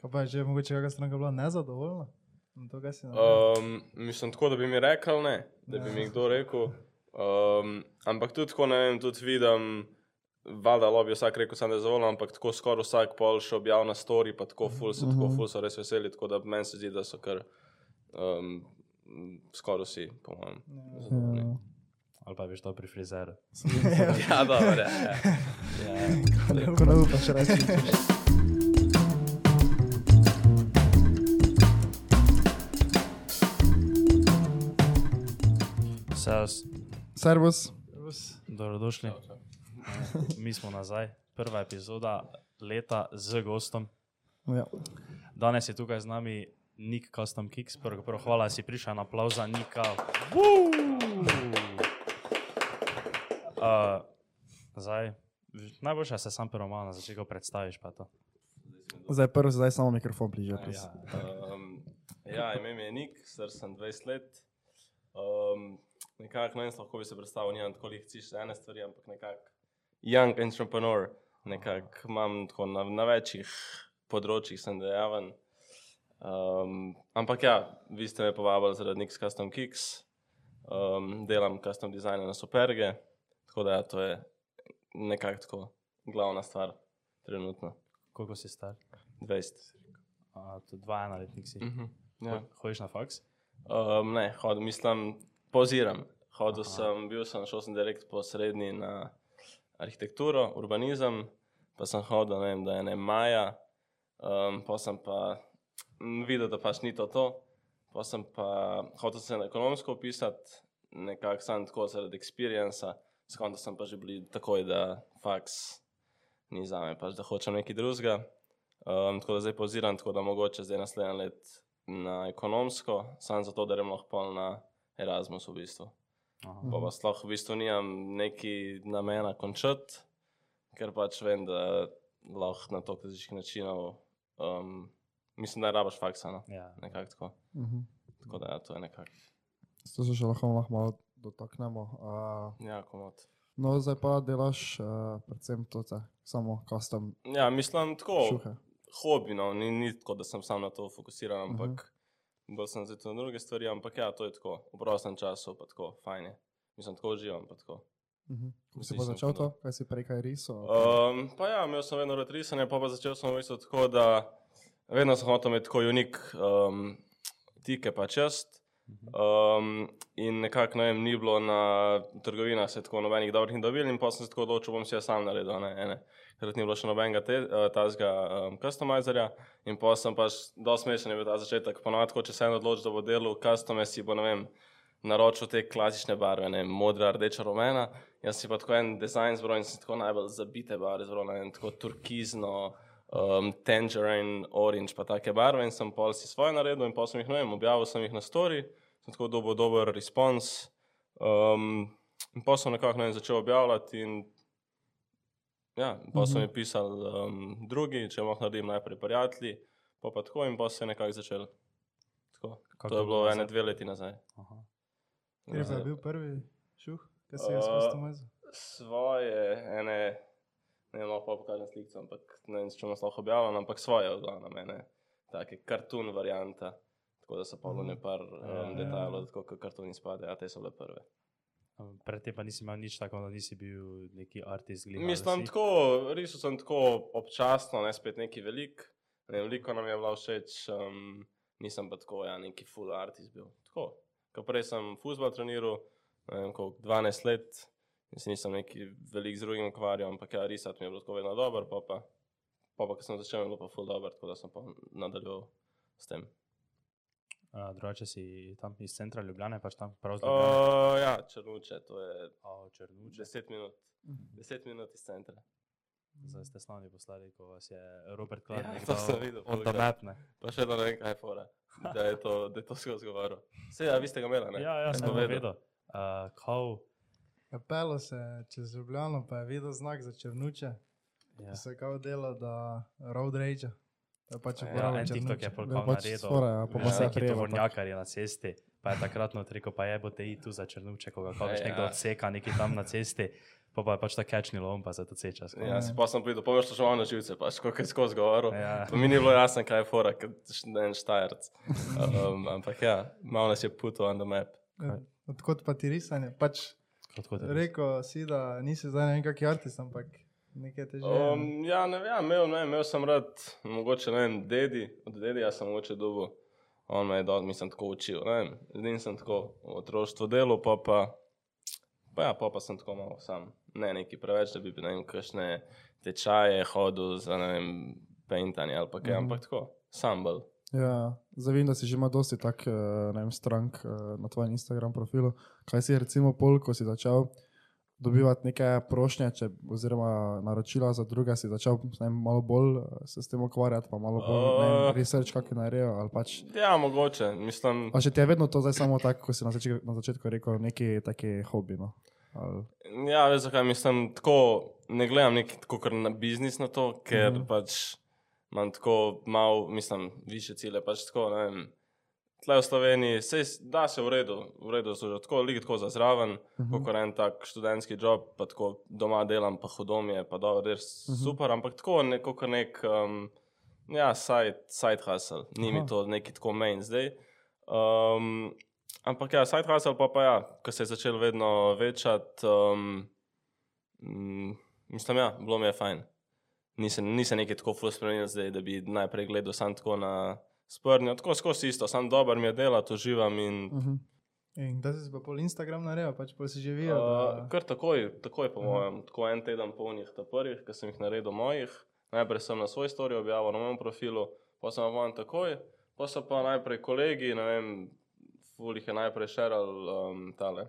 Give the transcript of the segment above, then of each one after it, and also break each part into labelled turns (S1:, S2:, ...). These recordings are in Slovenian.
S1: Kaj pa je že mogoče kakšna stranka bila nezadovoljna?
S2: Um, mislim, tako da bi mi rekel, ne, da bi mi kdo rekel. Um, ampak tudi tako, ne vem, tudi vidim, valjda lobby vsak rekel, sem nezadovoljen, ampak tako skoraj vsak pol še objavil na story, pa tako ful so, tako ful so res veseli, tako da meni se zdi, da so kar um, skoraj vsi, po mojem. zadovoljni.
S1: Ja.
S3: Ali pa veš to pri frizeru.
S2: Ja, dobro, ja. ja.
S1: Ko ne upaš reči.
S3: Sales,
S1: Servus.
S3: dobrodošli. Eh, Mi smo nazaj, prva epizoda leta z gostom.
S1: Ja.
S3: Danes je tukaj z nami Nik Custom Kicks, prvo, prvo hvala, da si prišel na aplauz za Nika. Uh, zdaj, najboljše, se sam prvo malo na začetku predstaviš. pa to.
S1: Zdaj prvi, zdaj samo mikrofon bliže.
S3: Ja,
S2: Um, ja, ime mi je Nik, star sem 20 let. Um, nekako ne vem, lahko bi se predstavil, nimam tako lihci še ene stvari, ampak nekako young entrepreneur. Nekako imam tako na, na večjih področjih sem dejaven. Um, ampak ja, vi ste me povabili zaradi Nix Custom Kicks. Um, delam custom dizajne na Superge, tako da ja, to je nekako tako glavna stvar trenutno.
S3: Koliko si star?
S2: 20.
S3: Uh, to 2-1 letnik si.
S2: Mhm, ja.
S3: Ho- Hodiš na faks?
S2: Um, ne, hodil, mislim, poziram. Hodil sem, bil sem, šel sem direkt po srednji na arhitekturo, urbanizem, pa sem hodil, ne vem, da je ne maja, um, pa sem pa videl, da pač ni to to. Pa sem pa hotel se na ekonomsko opisati, nekako sem tako zaradi experienca, skonto sem pa že bil takoj, da faks ni za me, pač da hočem nekaj drugega. Um, tako da zdaj poziram, tako da mogoče zdaj naslednji let na ekonomsko, samo zato, da grem lahko na Erasmus v bistvu.
S3: Aha.
S2: Pa pa sploh v bistvu nimam neki namena končati, ker pač vem, da lahko na toliko različnih načinov, um, mislim, da je rabaš faksa, no?
S3: Ja.
S2: nekako tako.
S1: Mhm.
S2: Tako da ja, to je nekako.
S1: To se še lahko, lahko malo dotaknemo. Uh,
S2: Ja, komod.
S1: no, zdaj pa delaš uh, predvsem to, samo custom
S2: Ja, mislim tako.
S1: šuhe.
S2: hobi, no, ni, ni tako, da sem sam na to fokusiran, ampak uh -huh. Bolj sem zato na druge stvari, ampak ja, to je tako, v prostem času pa tako, fajn je. Mislim, tako uživam, pa tako.
S1: Mhm. Kako si pa začel to, kaj si prej kaj risal?
S2: Um, pa ja, imel sem vedno rad risanje, pa, pa začel sem v bistvu tako, da vedno sem hotel imeti tako unik um, tike pa čest. Um, in nekako, ne vem, ni bilo na trgovinah se tako nobenih dobrih dobil, in pa sem se tako odločil, bom si jaz sam naredil, ne ene. Ker ni bilo še nobenega te, uh, tazga um, customizerja, in pa sem pač dosti smešen je bil ta začetek. Ponovadi, če se en odloči, da bo delal customer, si bo, ne vem, naročil te klasične barve, ne modra, rdeča, rumena. Jaz si pa tako en dizajn zbral in sem tako najbolj zabite barve, zbral ne vem, tako turkizno, um, tangerine, orange, pa take barve in sem pol si svoje naredil in pa sem jih, ne vem, objavil sem jih na story, sem tako dobil dober respons. Um, in pa sem nekako ne vem, začel objavljati in ja, pa so mi pisali um, drugi, če lahko naredim najprej prijatelji, pa pa tako in pa se je nekako začel. Tako.
S3: Kako
S2: To je bilo ene dve leti nazaj.
S3: Aha.
S1: Kje pa je bil prvi šuh, kaj si ga
S2: Uh,
S1: customizal?
S2: svoje, ene, ne vem, lahko pokažem sliko, ampak ne vem, če nas lahko objavljam, ampak svoje od na mene, take kartun varianta, tako da so pa bilo nepar
S3: Ja,
S2: um, detajlov, tako kot kartuni spadajo, a te so bile prve.
S3: Predtem pa nisi imel nič tako, da nisi bil neki artist. glih, ali
S2: Mislim,
S3: si?
S2: tako, risal sem tako občasno, ne spet neki velik, ne veliko nam je bilo všeč, um, nisem pa tako, ja, neki full artist bil. Tako, ko prej sem futbol treniral, ne vem, koliko, 12 let, se nisem neki velik z drugim ukvarjal, ampak ja, risati mi je bilo tako vedno dobro, pa pa, pa, pa ko sem začel, je bilo pa full dobro, tako da sem pa nadaljeval s tem.
S3: Uh, drugače si tam iz centra Ljubljane, pač tam prav z Ljubljane.
S2: Uh, ja, črnuče, to je
S3: O, Črnuče.
S2: 10 minut, 10 minut iz centra.
S3: Zdaj ste slavni poslali, ko vas je Robert
S2: Ja,
S3: Clark
S2: to sem videl,
S3: On
S2: full
S3: the
S2: krat.
S3: map, ne?
S2: Pa še vedno ne vem, kaj je fora, da je to, da je to skozi govoril. Se, ja, vi ste ga imeli, ne?
S3: Ja, ja,
S2: Je
S3: sem
S2: povedal.
S3: vedel. Uh, Kao,
S1: Ja, pelo se čez Ljubljano, pa je videl znak za črnuče.
S3: ja.
S1: Ja. Se kao dela, da road rage. Da pač
S2: Ja,
S1: uporablja
S3: en
S1: črnuče.
S3: TikTok je pol
S1: Da
S3: kao
S1: pač
S3: naredil.
S1: sfora, ja, pa
S2: Ja.
S1: pa
S3: Pa
S1: se
S3: neki
S1: prijelo.
S3: tovornjakarji na cesti, pa je takrat rekel, pa je bo te i tu za črnuče, ko ga kao veš
S2: Ja.
S3: nekdo odseka neki tam na cesti. Pa Pa pa je pač ta kečni lom, pa se to ceče.
S2: Ja, si pa sem pridel, što še malo na živce, pač, koliko je skozi govoril.
S3: Ja.
S2: Pa mi ni bilo jasno, kaj je fora, ker je en štajerc. Um, ampak ja, malo nas je puto on the map.
S1: Odkot pa ti risanje? Pač
S3: je?
S1: rekel si, da nisi zdaj ne vem kakšen artist, ampak nekaj teže.
S2: Um, ja, ne vem, imel, ne, vem, imel sem rad, mogoče ne vem, dedi, od dedi ja sem mogoče dobil. On me je dal, mislim, tako učil. Ne vem, z njim sem tako v otroštvu delal, pa pa, pa ja, pa pa sem tako malo sam. Ne neki preveč, da bi ne vem, kakšne tečaje hodil za ne vem, paintanje ali pa kaj,
S4: Mhm.
S2: ampak tako, sam bolj.
S4: Ja, zdaj vem, da si že ima dosti tak, eh, ne vem, strank eh, na tvojem Instagram profilu. Kaj si recimo pol, ko si začel dobivati neke prošnje, če, oziroma naročila za druge, si začel vem, malo bolj eh, se s tem ukvarjati, pa malo bolj ne vem,
S2: Uh.
S4: research, kako naredijo. Pač,
S2: Ja, mogoče, mislim.
S4: a še ti je vedno to zdaj samo tako, kot si na začetku, na začetku rekel, neki taki hobi. No? Ali,
S2: Ja, veš, zakaj mislim tako, ne gledam neki tako kar na biznis na to, ker mm pač imam tako malo, mislim, više cilje. Pač tako, ne vem. Tle v Sloveniji, sej, da se v redu, v redu so že tako, ligi tako za zraven, mm
S4: Mhm.
S2: -hmm. kot en tak študentski job, pa tako doma delam, pa hodom je, pa dobro, res mm
S4: Mhm.
S2: -hmm. super, ampak tako neko kar nek, um, ja, side, side hustle, ni
S4: Aha.
S2: mi to neki tako main zdaj. Um, ampak ja, side hustle pa, pa ja, ko se je začel vedno večati, um, mm, mislim, ja, bilo mi je fajn. Nisem, nisem nekaj tako ful spremenil zdaj, da bi najprej gledal sam tako na sprnjo, tako skozi isto, sam dober mi je delati, uživam in
S4: uh -huh.
S1: In da si pa pol Instagram naredil, pač pol si živijo.
S2: Uh,
S1: da...
S2: kar takoj, takoj po
S1: Aha.
S2: mojem, tako en teden polnih ta prvih, ki sem jih naredil mojih. Najprej sem na svoj story objavil na mojem profilu, pa sem vam takoj, pa so pa najprej kolegi, ne vem, ful jih je najprej šeral um, tale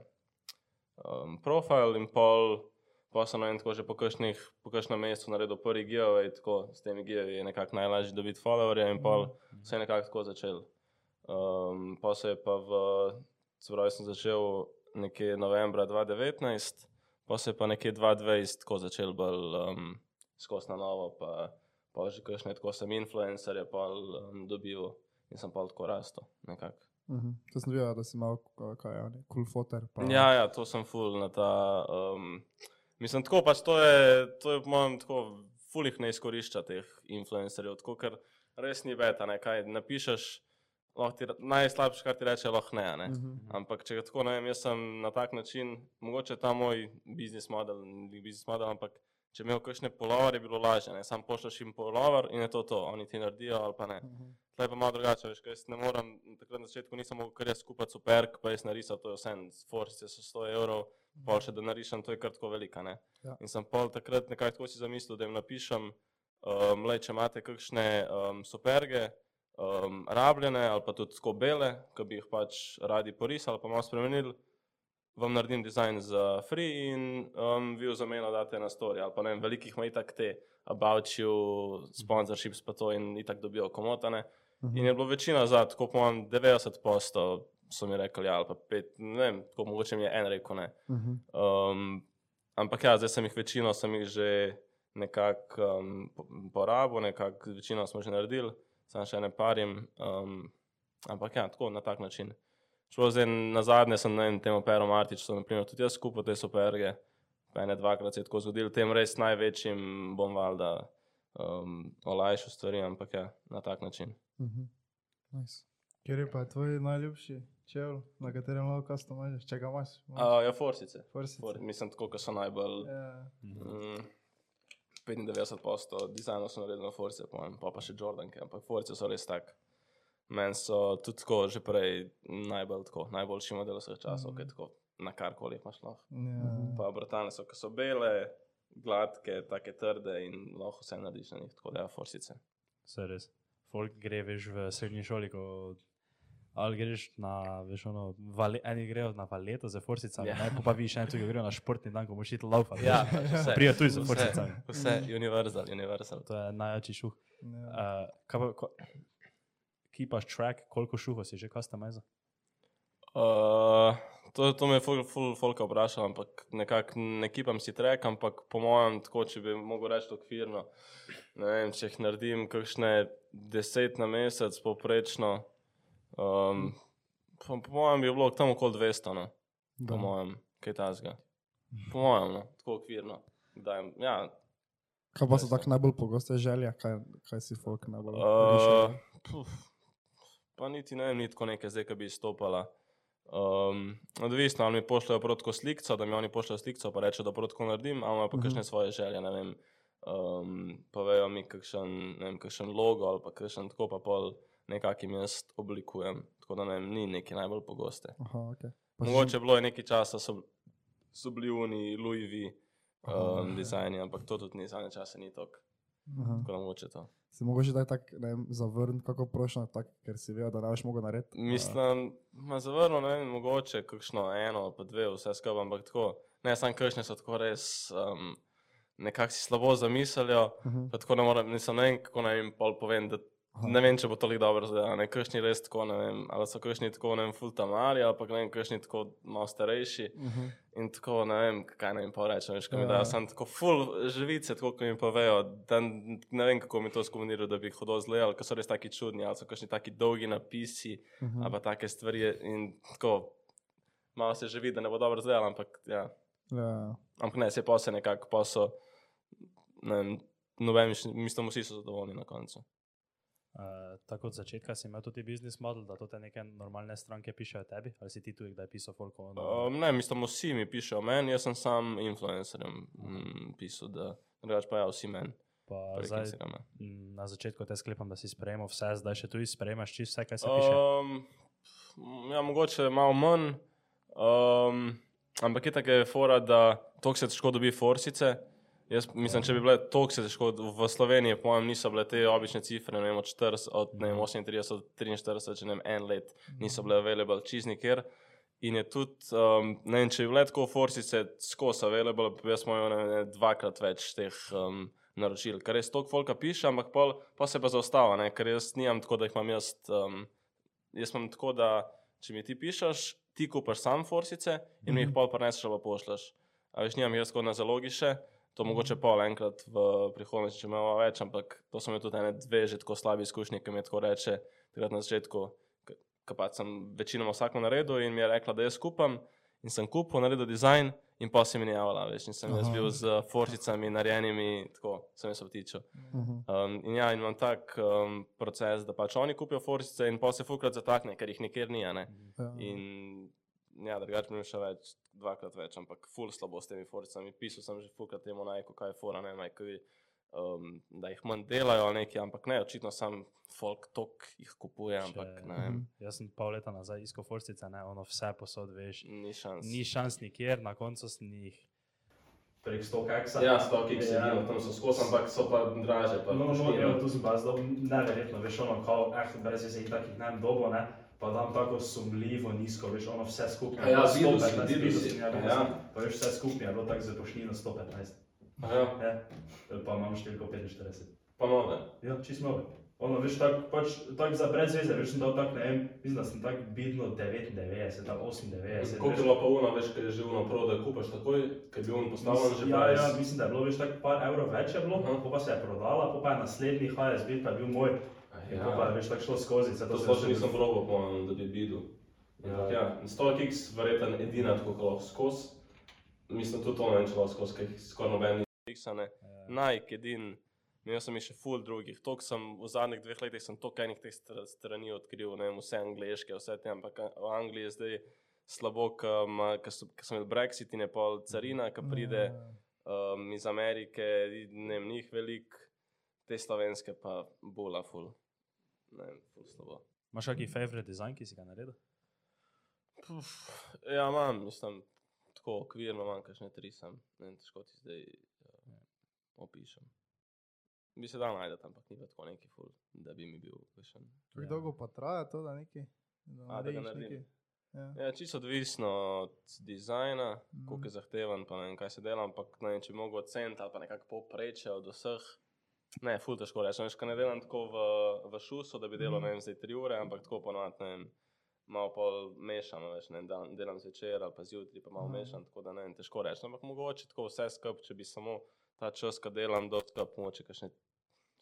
S2: um, profil in pol, pa sem ne vem, tako že po kakšnih, po kakšnem mestu naredil prvi giveaway, tako s temi giveaway je nekako najlažje dobiti followerje in pol se je nekako tako začel. Um, pa se je pa v, se pravi, sem začel nekje novembra 2019, pa se je pa nekje 2020 tako začel bolj um, skozi na novo, pa, pa že kakšne tako sem influencerje pa um, dobil in sem pa tako rastel nekako.
S4: Uh -huh. To sem videl, da si imel, kaj je, cool foter. Pa,
S2: Ja, ja, to sem full na ta. Um, mislim, tako pač to je, to je po mojem tako, full jih ne izkorišča teh influencerjev, tako ker res ni beta, ne, kaj napišeš, ti, najslabše, kar ti reče, lahko ne, ne.
S4: Uh -huh.
S2: Ampak če ga tako ne vem, jaz sem na tak način, mogoče ta moj biznis model, ni biznis model, ampak če imel kakšne polover, je bilo lažje, ne, sam pošljaš jim polover in je to to, oni ti naredijo ali pa ne.
S4: Uh -huh.
S2: Tlej pa malo drugače, veš, ker jaz ne morem, takrat na začetku nisem mogel kar jaz kupiti superk, pa jaz narisal, to je vse, forsice so 100 evrov, pol še da narišem, to je kar tako velika, ne.
S4: Ja.
S2: In sem pol takrat nekako tako si zamislil, da jim napišem, um, lej, če imate kakšne um, superge, um, rabljene ali pa tudi tako bele, ki bi jih pač radi porisali, pa malo spremenili, vam naredim dizajn za free in um, vi v zameno date na story. Ali pa ne vem, velikih ima itak te about you, sponsorships pa to in itak dobijo komotane. In je bilo večina za, tako po mojem 90 posto so mi rekli, ja, ali pa pet, ne vem, tako mogoče mi je en rekel ne.
S4: Uh -huh.
S2: Um, ampak ja, zdaj sem jih večino, sem jih že nekako um, po- porabil, nekako večino smo že naredili, samo še ne parim. Um, ampak ja, tako na tak način. Šlo zdaj na zadnje, sem na tem Pero Martič, sem naprimer tudi jaz skupaj te superge, pa ene dvakrat se je tako zgodilo, tem res največjim bom valjda um, olajšal stvari, ampak ja, na tak način.
S4: Uh -huh. nice.
S1: Kjer je pa tvoj najljubši čevl, na katerem lahko customizaš, če ga imaš?
S2: Uh, ja, forsice.
S1: Forsice.
S2: For, mislim, tako, ko so najbolj.
S1: Ja.
S2: Mm, 95% dizajnov so naredili na Force, pa, pa, pa še Jordanke, ampak Force so res tak. Meni so tudi tako že prej najbolj tako, najboljši model vseh časov, mm. ki je tako na karkoli imaš lahko.
S1: Ja.
S2: Pa brutalne so, ki so bele, gladke, take trde in lahko vse narediš na njih, tako da ja, Forsice.
S3: Vse res. Folk gre, veš, v srednji šoli, ko ali greš na, veš, ono, vale, eni grejo na valeto za forsicami,
S2: Ja.
S3: yeah. ne, pa viš, eni tudi grejo na športni dan, ko boš šel laufati.
S2: Ja, vse.
S3: Prijo tudi za
S2: Vse,
S3: forsicami.
S2: Vse, univerzal, univerzal.
S3: To je najjači šuh.
S1: Ja.
S3: Uh, kaj pa, ko, keepaš track, koliko šuhov si že customizer?
S2: Uh, to, to me je ful, ful, folka vprašal, ampak nekako ne kipam si trek, ampak po mojem, tako če bi mogel reči okvirno, ne vem, če jih naredim kakšne deset na mesec, poprečno, um, po, po mojem bi bilo tam okoli 200, no, po mojem, kaj tasga. Po mojem, no, tako okvirno. Kdaj, ja,
S4: Kaj pa so tako najbolj pogoste želje, kaj, kaj si folk najbolj
S2: Uh,
S4: riše?
S2: puf, pa niti ne vem, ni tako nekaj zdaj, ki bi izstopala. Um, odvisno, ali mi pošljajo protko slikco, da mi oni pošljajo slikco, pa rečejo, da protko naredim, ali pa
S4: Mhm.
S2: kakšne svoje želje, ne vem. Um, povejo mi kakšen, ne vem, kakšen logo ali pa kakšen tako, pa pol nekakim jaz oblikujem. Tako da ne ni neki najbolj pogoste.
S4: Aha, okay. Pa
S2: Mogoče bilo je nekaj časa, so, so bili oni Louis V.
S4: Aha.
S2: Um, dizajni, ampak to tudi ni zadnje čase, ni tako.
S4: Aha.
S2: Tako da mogoče to.
S4: Si mogoče daj tak, ne vem, zavrniti kako prošnjo, tak, ker si vedel, da ne boš mogel narediti?
S2: Mislim, ma zavrno, ne vem, mogoče kakšno eno, pa dve, vse skupaj, ampak tako. Ne, samo kakšne so tako res, um, nekako si slabo zamislijo,
S4: Uh,
S2: pa tako ne morem, nisem ne vem, kako naj jim pol povem, da. Ne vem, če bo toliko dobro zdaj, ne, kakšni res tako, ne vem, ali so kakšni tako, ne vem, full tamari, ali pa ne vem, kakšni tako malo starejši
S4: uh -huh.
S2: in tako, ne vem, kaj naj jim pa rečem, veš, ko mi
S4: Ja.
S2: dajo, sem tako full živice, tako, ko mi povejo, da ne vem, kako mi to skomunirajo, da bi jih hodo zlejali, ker so res taki čudni, ali so kakšni taki dolgi napisi,
S4: Uh -huh.
S2: ali pa take stvari in tako, malo se že vidi, da ne bo dobro zdaj, ampak ja.
S4: ja.
S2: Ampak ne, se pa se nekako, pa so, ne vem, noben, mislim, vsi so zadovoljni na koncu.
S3: Uh, tako od začetka si imel tudi biznis model, da to te neke normalne stranke pišejo tebi, ali si ti tu kdaj pisal folko?
S2: Um, ne, mislim, vsi mi pišejo meni, jaz sem sam influencerjem mm, pisal, da drugač pa ja, vsi meni.
S3: pa
S2: prek
S3: zdaj,
S2: Instagrama.
S3: na začetku te sklepam, da si sprejemal vse, zdaj še tudi sprejemaš čisto vse, kaj se piše.
S2: Um, ja, mogoče malo manj, um, ampak je tako je fora, da to se težko dobi forsice. Jaz mislim, če bi bile to se težko v Sloveniji, po mojem, niso bile te obične cifre, ne vem, od 40, od ne vem, 38 do 43, če ne vem, en let niso bile available čez nikjer. In je tudi, um, ne vem, če bi bile tako forsice skozi available, bi jaz imel dvakrat več teh um, naročil, ker res toliko folka piše, ampak pol, pa se pa zaostava, ne, ker jaz nimam tako, da jih imam jaz. Um, jaz imam tako, da če mi ti pišeš, ti kupaš sam forsice in mi jih pol preneseš ali pošleš. A veš, nimam jaz tako na zalogi še, to mogoče pol enkrat v prihodnosti, če imamo več, ampak to so mi tudi ene dve že tako slabi izkušnje, ki mi je tako reče, takrat na začetku, ki pa sem večinoma vsako naredil in mi je rekla, da jaz kupam in sem kupil, naredil dizajn in pa se mi ni javila več in sem jaz bil z forcicami narejenimi, tako sem jaz.
S4: Uh -huh.
S2: Um, in ja, in imam tak um, proces, da pač oni kupijo forsice in pa se fukrat zatakne, ker jih nikjer ni. a Ne?
S4: ja.
S2: In ja, drugače mi je še več, dvakrat več, ampak ful slabo s temi foricami. Pisal sem že fukrat temu najko, kaj je fora, ne najkovi, um, da jih manj delajo nekaj, ampak ne, očitno sam folk tok jih kupuje, ampak ne vem,
S3: Jaz sem pol leta nazaj iskal forcice, ne, ono vse posod veš.
S2: ni šans.
S3: Ni šans nikjer, na koncu sem jih. Prek 100 kaksa.
S2: Ja, stoki, ki se
S3: Ja.
S2: tam so skozi, ampak so pa draže. Pa
S3: No, no,
S2: pošteno.
S3: evo, tu sem pa zdaj neverjetno, veš, ono, kao, eh, brez veze jih takih ne dobo, ne, pa dam tako sumljivo nizko, veš, ono vse skupaj.
S2: A ja,
S3: je bilo
S2: videl si,
S3: 115,
S2: videl si,
S3: sem, ja,
S2: ja.
S3: sem. Pa veš, vse skupaj je bilo tako za poštino 115,
S2: Aha,
S3: ja, pa imam številko 45.
S2: pa nove.
S3: Ja, čisto nove. Ono, veš, tako pač, tak za brez veze, veš, sem dal tak, ne vem, mislim, da sem tako vidno 99, ali 98.
S2: Koliko
S3: veš.
S2: je bilo pa uno, veš, kaj je že uno prav, da kupaš takoj, ker bi uno postavljen že
S3: ja,
S2: price.
S3: ja, mislim, da je bilo več tako par evrov več je bilo, uh pa se je prodala, pa, je naslednji HSB, pa je bil moj,
S2: A
S3: in ja. pa je
S2: Ja,
S3: več tako šlo skozi.
S2: to sploh nisem probil, pomem, da bi videl. Ampak ja, 100x verjetno edina, tako lahko skozi. Mislim, tudi to ne če lahko skozi, ker skoraj noben ni fiksane. Nike edin, imel sem še full drugih. Tok sem v zadnjih dveh letih sem toliko enih teh str- strani odkril, ne vem, vse angliške, vse te, ampak v Angliji je zdaj slabo, ker sem imel Brexit in je pol carina, ki pride um, iz Amerike, ne vem, njih velik, te slovenske pa bula full. Ne vem, full slabo.
S3: Imaš kakšen favorite design, ki si ga naredil?
S2: Puf, ja, imam, mislim, tako okvirno imam, kakšne tri sem, ne vem, težko ti zdaj uh, opišem. Bi se dal najti, ampak ni pa tako neki ful, da bi mi bil kakšen.
S1: Kako dolgo pa traja to, da neki? Da
S2: A, da ga naredim.
S1: Ja.
S2: Ja, čisto odvisno od dizajna, mm. koliko je zahteven, pa ne vem, kaj se dela, ampak ne vem, če bi mogel oceniti ali pa nekako popreče od vseh. Ne, ful težko veš, ko ne delam tako v, v šusu, da bi delal, ne vem, zdaj tri ure, ampak tako ponovadi, ne vem, malo pol mešano, veš, ne dan- delam zvečer ali pa zjutraj, pa malo
S1: Aha.
S2: mešam, tako da ne vem, težko reči, ampak mogoče tako vse skup, če bi samo ta čas, ko delam, do skup, mogoče kakšne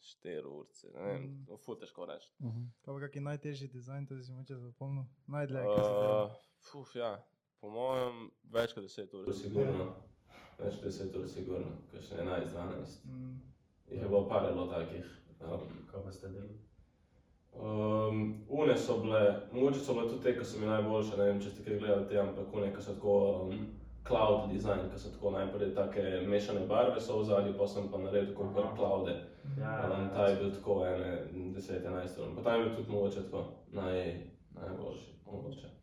S2: štiri urce, ne vem,
S1: Mhm.
S2: ful težko reči.
S4: Uh -huh.
S1: Kaj pa kakšen najtežji dizajn, to si moče zapomnil? Najdlje,
S2: Uh, fuf, ja, po mojem, več kot 10 ur. Sigurno. več deset ur sigurno, kakšne 11, 12.
S1: Mm.
S2: Jih je bilo par bilo takih.
S3: Kaj pa ste delali?
S2: Um, une so bile, mogoče so bile tudi te, ki so mi najboljše, ne vem, če ste kaj gledali te, ampak une, ki so tako um, cloud design, ki so tako najprej take mešane barve so v zadnji, pa sem pa naredil kot kar cloude.
S3: Ja,
S2: Um, ta je bil tako ene 10-11 ur, pa tam je bil tudi mogoče tako naj, najboljši, mogoče.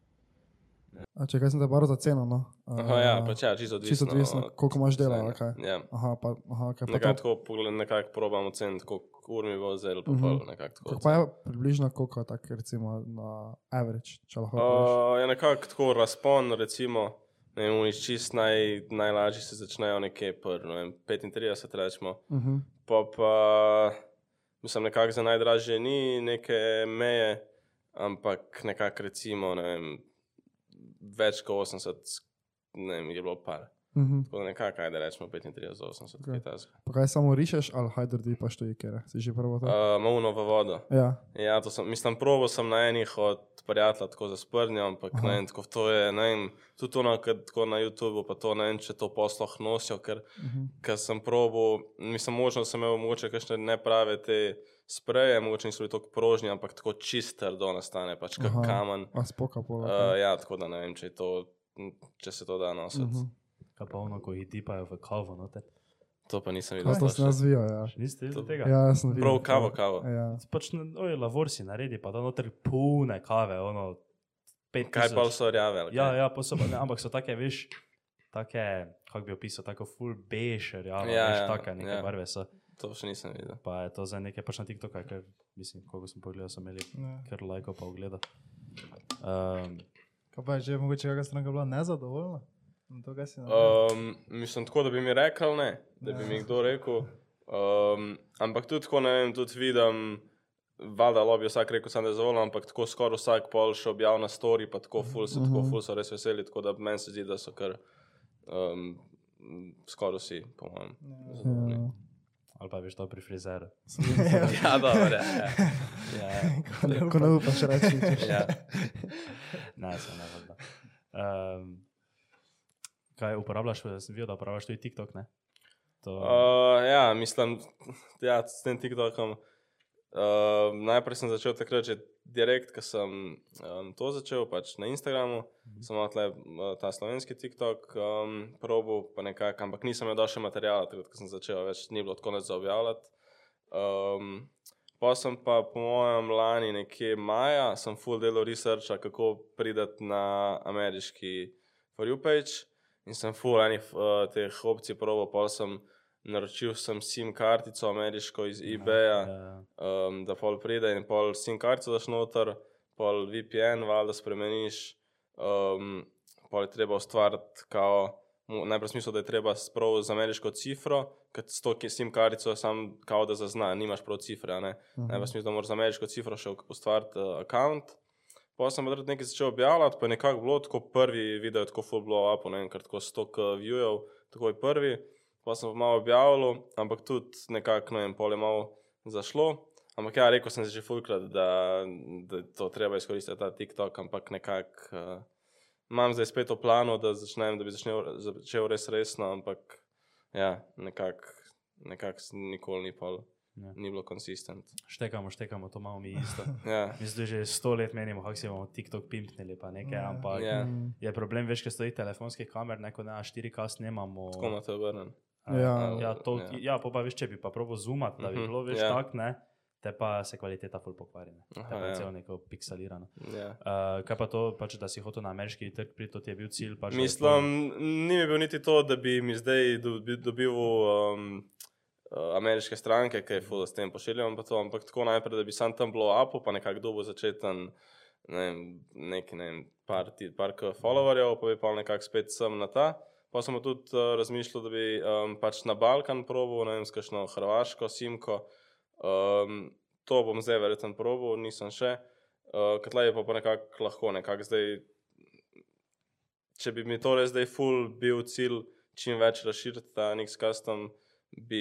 S4: A če kaj sem te baro za ceno, no?
S2: Aha, ja, pač ja, čisto odvisno.
S4: Čisto odvisno,
S2: od
S4: koliko imaš dela, ali kaj?
S2: Ja.
S4: Aha, pa, aha, kaj pa
S2: Nekako
S4: to?
S2: tako pogled, nekako probam oceniti, koliko ur mi bo vzel, pa
S4: Mhm.
S2: pol, nekako tako.
S4: Kako pa je približno koliko, tak, recimo na average, če lahko poveš?
S2: Uh, je nekako tako razpon, recimo, ne vem, iz čist naj, najlažji se začnejo nekje pr, ne vem, 35, rečemo.
S4: Uh -huh.
S2: Pa pa, mislim, nekako za najdražje ni neke meje, ampak nekako recimo, ne vem, več kot 80, ne vem, je bilo par.
S4: Uh -huh.
S2: Tako da nekako, ajde rečemo 35 do 80,
S4: Okej.
S2: kaj tasga.
S4: Pa kaj samo rišeš, ali hajder pa što ikere? Si že prvo to?
S2: Uh, Mavno v vodo.
S4: Ja,
S2: Ja, to sem, mislim, probo sem na enih od prijatelja tako za sprnjo, ampak
S4: Aha.
S2: ne vem, tako to je, ne vem, tudi to na, kad- tako na YouTubu, pa to ne vem, če to posloh nosijo, ker,
S4: uh -huh.
S2: ker sem probo, mislim, možno sem imel mogoče kakšne neprave te spreje, mogoče niso bili tako prožni, ampak tako čister do nastane, pač kot
S4: Aha.
S2: kamen.
S4: a spoka pol.
S2: Uh, ja, tako da ne vem, če, je to, če se to da nositi.
S4: uh -huh.
S3: Kaj pa ono, ko jih dipajo v kavo, noter?
S2: To pa nisem videl.
S4: to
S2: sploh
S4: se
S2: še.
S4: razvija, ja.
S3: Niste videli tega?
S4: Ja, sem videl.
S2: Prav kavo, kavo.
S4: Ja.
S3: Pač, oj, lavor si naredi, pa da noter pune kave, ono, pet
S2: Kaj pa so rjave?
S3: Ja, ja, pa so, pa ne, ampak so take, veš, take, kako bi opisal, tako full beige, ja,
S2: Ja,
S3: veš,
S2: ja,
S3: take neke
S2: ja.
S3: barve so.
S2: To še nisem videl.
S3: Pa je to za neke pač na TikToku, ker mislim, koliko sem pogledal, so imeli
S1: Ja.
S3: kar lajko pa ogleda. Um,
S1: Kaj pa je že mogoče kakšna stranka bila nezadovoljna?
S2: Um, mislim, tako, da bi mi rekel, ne, da bi
S1: Ja.
S2: mi kdo rekel. Um, ampak tudi, tako, ne vem, tudi vidim, valjda lobby vsak rekel, sem nezadovoljen, ampak tako skoraj vsak pol še objavlja na story, pa tako ful so, tako
S4: Mhm.
S2: ful so res veseli, tako da meni se zdi, da so kar um, skoraj vsi, po mojem. zadovoljni.
S4: Ja.
S3: Ali pa veš to pri frizeru.
S2: Ja, dobro, ja. ja. ja.
S4: Ko ne upaš reči, češ.
S2: ja.
S3: Ne, se ne vem. Um, kaj uporabljaš, sem videl, da uporabljaš tudi TikTok, ne? To,
S2: Uh, ja, mislim, ja, s tem TikTokom. Uh, najprej sem začel takrat že direkt, ko sem um, to začel, pač na Instagramu.
S3: Mhm.
S2: Sem imel tle, uh, ta slovenski TikTok, um, probo, pa nekako, ampak nisem imel doše materijala, takrat, ko sem začel, več ni bilo tako neč za objavljati. Um, pa sem pa, po mojem, lani nekje maja, sem full delal researcha, kako prideti na ameriški For You page. In sem full enih uh, teh opcij probo, pa sem naročil sem SIM kartico ameriško iz eBaya,
S3: ja,
S2: um, da pol pride in pol SIM kartico daš noter, pol VPN, valjda spremeniš, um, pol je treba ustvariti kao, najprej smisel, da je treba sprav z ameriško cifro, ker s to SIM kartico sam kao da zazna, nimaš prav cifre, ne.
S4: Mhm.
S2: Najprej smisel, da moraš z ameriško cifro še ustvariti uh, account. Pa sem pa nekaj začel objavljati, pa je nekako bilo tako prvi video, je tako full blow up, ne vem, ker tako 100 viewov, tako je prvi. Pa sem malo objavil, ampak tudi nekako, ne vem, pol je malo zašlo. Ampak ja, rekel sem že fulkrat, da, da to treba izkoristiti, ta TikTok, ampak nekako uh, imam zdaj spet v planu, da, začnem, da bi začel, začel res resno, ampak ja, nekako nekak nikoli ni, pol,
S3: Ja.
S2: ni bilo konsistent.
S3: Štekamo, štekamo, to imamo mi isto.
S2: Ja,
S3: Mislim, da že sto let menimo, kako si bomo TikTok pimpnili, pa nekaj,
S1: Ja.
S3: ampak
S2: Ja.
S4: Mm.
S3: je problem, veš, ker stoji telefonskih kamer, neko na 4K snemamo.
S2: tako imate obrnen.
S3: A,
S4: Ja.
S3: ja, to,
S2: Ja.
S3: ja, pa, pa veš, če bi pa probo zoomat, da bi
S2: Mhm,
S3: bilo več
S2: ja.
S3: tak, ne, te pa se kvaliteta ful pokvari, ne. Te
S2: Aha,
S3: pa je
S2: ja.
S3: celo neko pikselirano.
S2: Ja.
S3: Uh, kaj pa to, pač, da si hotel na ameriški trg priti, to ti je bil cilj? Pač,
S2: Mislim, ni mi bil niti to, da bi mi zdaj dobi- dobil um, uh, ameriške stranke, ki je full s tem pošiljam, pa to, ampak tako najprej, da bi sam tam bilo apo, pa nekako dobo začeten, ne vem, neki, ne vem, par, par followerjev, pa bi pa nekako spet sem na ta. Pa sem tudi uh, razmišljal, da bi um, pač na Balkan probil, ne vem, s kakšno Hrvaško, Simko. Um, to bom zdaj verjetno probil, nisem še. Uh, Katlej je pa, pa nekako lahko, nekako zdaj če bi mi torej zdaj full bil cilj čim več razširiti ta Nix Custom, bi,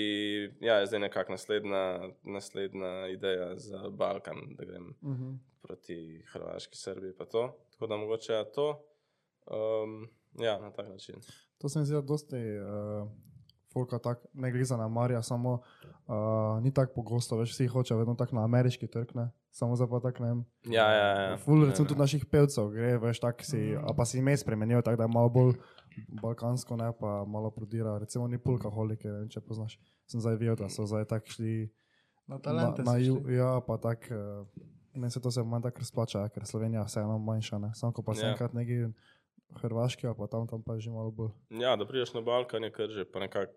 S2: ja, je zdaj nekako naslednja, naslednja ideja za Balkan, da grem
S4: Mhm.
S2: proti Hrvaški, Srbiji pa to. Tako da mogoče je to. Um, ja, na tak način.
S4: To se mi zdi, da dosti uh, folka tak ne gre za namarja, samo uh, ni tako pogosto, več vsi hoče vedno tako na ameriški trg, ne? Samo za pa tako ne.
S2: Ja, ja, ja.
S4: Ful,
S2: Ne,
S4: recimo
S2: ne.
S4: tudi naših pevcev gre, veš, tak si, a pa si ime spremenijo, tako da je malo bolj balkansko, ne pa malo prodira, recimo ni pulka holike, ne vem, če poznaš. Sem zdaj videl, da so zdaj tako šli
S1: Na
S4: na,
S1: talente
S4: na
S1: so
S4: ju, ja, pa tako, uh, meni se to se manj tako razplača, ja, ker Slovenija vseeno manjša, ne, samo ko pa se
S2: Ja.
S4: enkrat neki Hrvaški, a pa tam, tam pa je že malo bolj.
S2: Ja, da prideš na Balkan, je kar že, pa nekako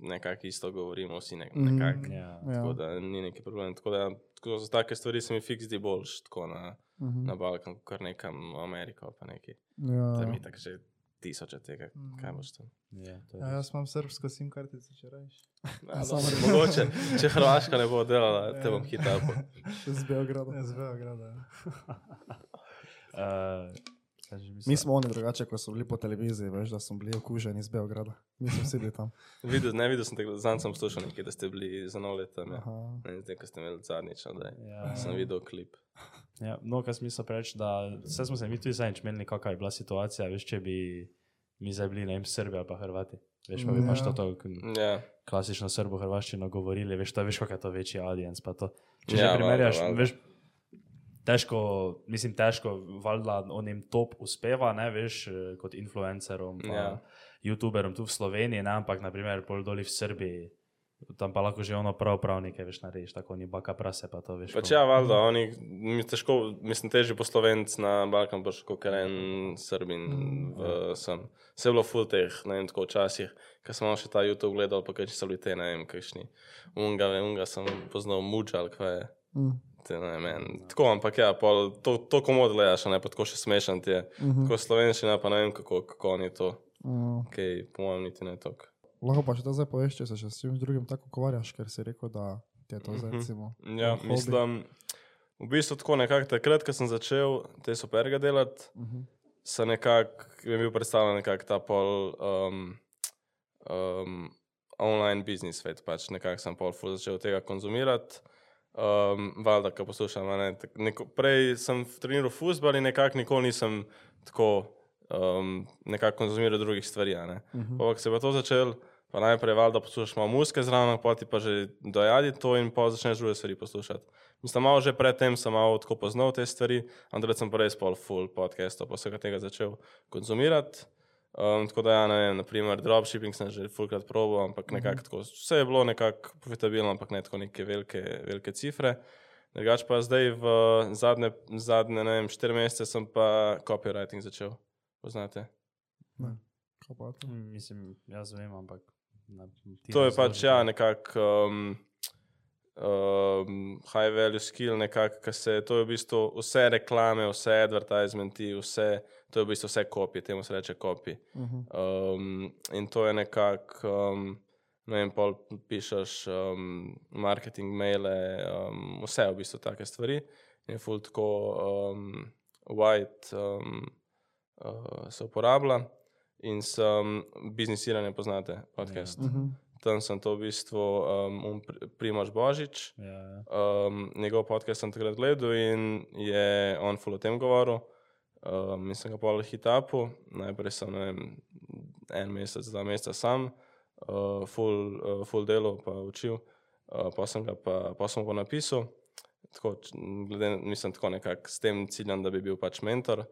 S2: nekak isto govorimo, vsi
S4: Mhm.
S2: nekako.
S3: Ja.
S4: Ja.
S2: Tako da ni neki problem. Tako da tako za take stvari se mi fiks zdi boljš, tako na,
S4: Mhm.
S2: na Balkan, kot kar nekam v Ameriko, pa neki.
S4: Ja,
S2: Tam je tako že tisoče tega, kaj boš tam.
S3: Ja, to je
S1: Ja,
S3: res.
S1: jaz imam srbsko sim kartico, če rečeš.
S2: Ja,
S4: samo
S2: mogoče, če Hrvaška ne bo delala, te
S1: Ja.
S2: bom hital.
S4: z Beograda.
S1: Z Beograda. ja.
S3: Kaj
S4: Mi smo oni drugače, ko so bili po televiziji, veš, da smo bili okuženi iz Beograda. Mi smo vsi bili tam.
S2: Videl, ne videl sem tega, zanj sem poslušal nekaj, da ste bili za nov let tam. Ja. Ne vem, ko ste imeli zadnjič, da
S3: Ja.
S2: sem videl klip.
S3: Ja, no, kaj smisel reči, da vse smo se mi tudi zadnjič menili, kakšna je bila situacija, veš, če bi mi zdaj bili, ne vem, Srbi ali pa Hrvati. Veš, pa bi
S4: Ja.
S3: pač to, to
S2: Ja,
S3: klasično srbo-hrvaščino govorili, veš, to, veš, kako je to večji audience. pa to. Če
S2: Ja,
S3: že
S2: valjda,
S3: primerjaš, veš, težko, mislim, težko, valjda onim top uspeva, ne veš, eh, kot influencerom, pa
S2: Ja.
S3: ja. youtuberom tu v Sloveniji, ne, ampak naprimer pol doli v Srbiji. Tam pa lahko že ono prav prav nekaj veš narediš, tako ni baka prase, pa to veš.
S2: pač ja, valjda, oni, mi težko, mislim, težje po slovenc na Balkan, pa še kot en srbin v sem. Vse je bilo full teh, ne vem, tako včasih, ko sem še ta YouTube gledal, pa kaj so bili te, ne vem, kakšni. Unga, vem, unga sem poznal mučal, kaj je.
S4: Mm.
S2: Te, ne, men, tako, ampak ja, pol, to, to komu gledaš, ne pa tako še smešan ti je.
S4: Mhm.
S2: Tako slovenščina, pa ne vem, kako, kako oni to,
S4: Mm.
S2: kaj, po mojem, niti ne tok.
S4: Lahko pa še to zdaj poveš, če se še s čim drugim tako ukvarjaš, ker si rekel, da ti je to zdaj
S2: Mhm.
S4: recimo.
S2: Ja,
S4: hobi.
S2: mislim, v bistvu tako nekako takrat, ko sem začel te superge delati,
S4: Mhm.
S2: sem nekako, je bil predstavljen nekako ta pol um, um, online business svet, pač nekako sem pol začel tega konzumirati. Um, valjda, ko poslušam, ne, neko, prej sem treniral futbol in nekako nikoli nisem tako um, nekako konzumiral drugih stvari.
S4: Mhm.
S2: Ampak se je pa to začel, pa najprej valjda poslušaš malo muske zraven, pa ti pa že dojadi to in pa začneš druge stvari poslušati. Mislim, malo že predtem sem malo tako poznal te stvari, ampak sem pa res pol full podcastov, pa vsega tega začel konzumirati. Um, tako da, ja, ne vem, naprimer, dropshipping sem že fulkrat probil, ampak nekako tako, vse je bilo nekako profitabilno, ampak ne tako neke velike, velike cifre. Drugač pa zdaj v zadnje, zadnje ne vem, štiri mesece sem pa copywriting začel. Poznate?
S4: Kaj pa to?
S3: Mislim, jaz vem, ampak. Ti
S2: To je pač ja, nekako um, um, high value skill, nekako, ker se to je v bistvu vse reklame, vse advertisementi, vse, to je v bistvu vse kopije, temu se reče kopije.
S4: Mhm.
S2: Um, in to je nekako, um, ne vem, pol pišeš um, marketing maile, um, vse v bistvu take stvari. In je full tako um, white um, uh, se uporablja. In sem biznisiranje poznate, podcast. Yeah.
S4: Mhm.
S2: Tam sem to v bistvu um, um, Pri- Primož Božič.
S3: Ja, ja.
S2: Um, njegov podcast sem takrat gledal in je on full o tem govoril. Um, in sem ga pol hitapu, najprej sem vem, en mesec, dva meseca sam, uh, full, uh, full delo pa učil, uh, pa sem ga pa, pa sem ga napisal. Tako, glede, mislim, tako nekako s tem ciljem, da bi bil pač mentor.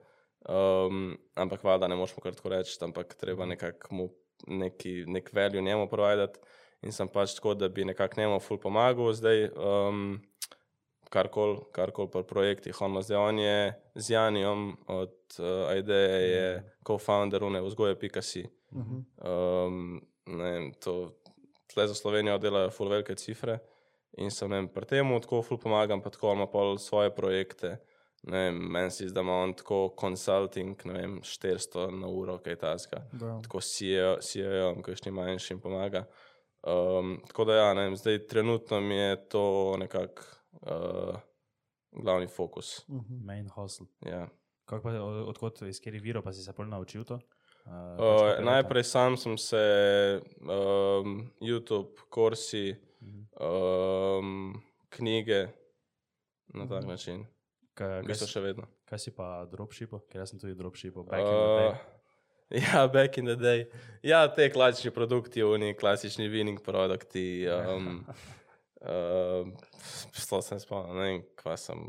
S2: Um, ampak valjda ne moš mu kar tako reči, ampak treba nekako mu neki, nek value njemu providati. In sem pač tako, da bi nekako njemu ful pomagal, zdaj um, karkoli kar pri projektih. On, zdaj, on je z Janijom od uh, IDEje, je co-founder une vzgoje.si.
S4: Mhm.
S2: Um, ne vem, to tle za Slovenijo delajo ful velike cifre. In sem vem, pri tem tako ful pomagam, pa tako ima pol svoje projekte. Vem, meni se zdi, da ima on tako consulting, ne vem, 400 na uro, kaj taska tako CEO, CEO kakšni manjšim pomaga. Um, tako da, ja, ne vem, zdaj trenutno mi je to nekako uh, glavni fokus.
S4: Mhm.
S3: Main hustle.
S2: Ja.
S3: Kako pa, od- odkot, iz katerih virov pa si se pol naučil to? Uh,
S2: Uh, najprej sam sem se um, YouTube, kursi,
S3: Mhm.
S2: um, knjige na tak način.
S3: Kaj, kaj, si,
S2: še vedno.
S3: kaj si pa dropshipo? Ker jaz sem tudi dropshipo. Back in the day.
S2: Uh, ja, back in the day. Ja, te klasični produkti, oni klasični winning produkti. Um, uh, Sploh sem spomnil, ne vem, kva sem.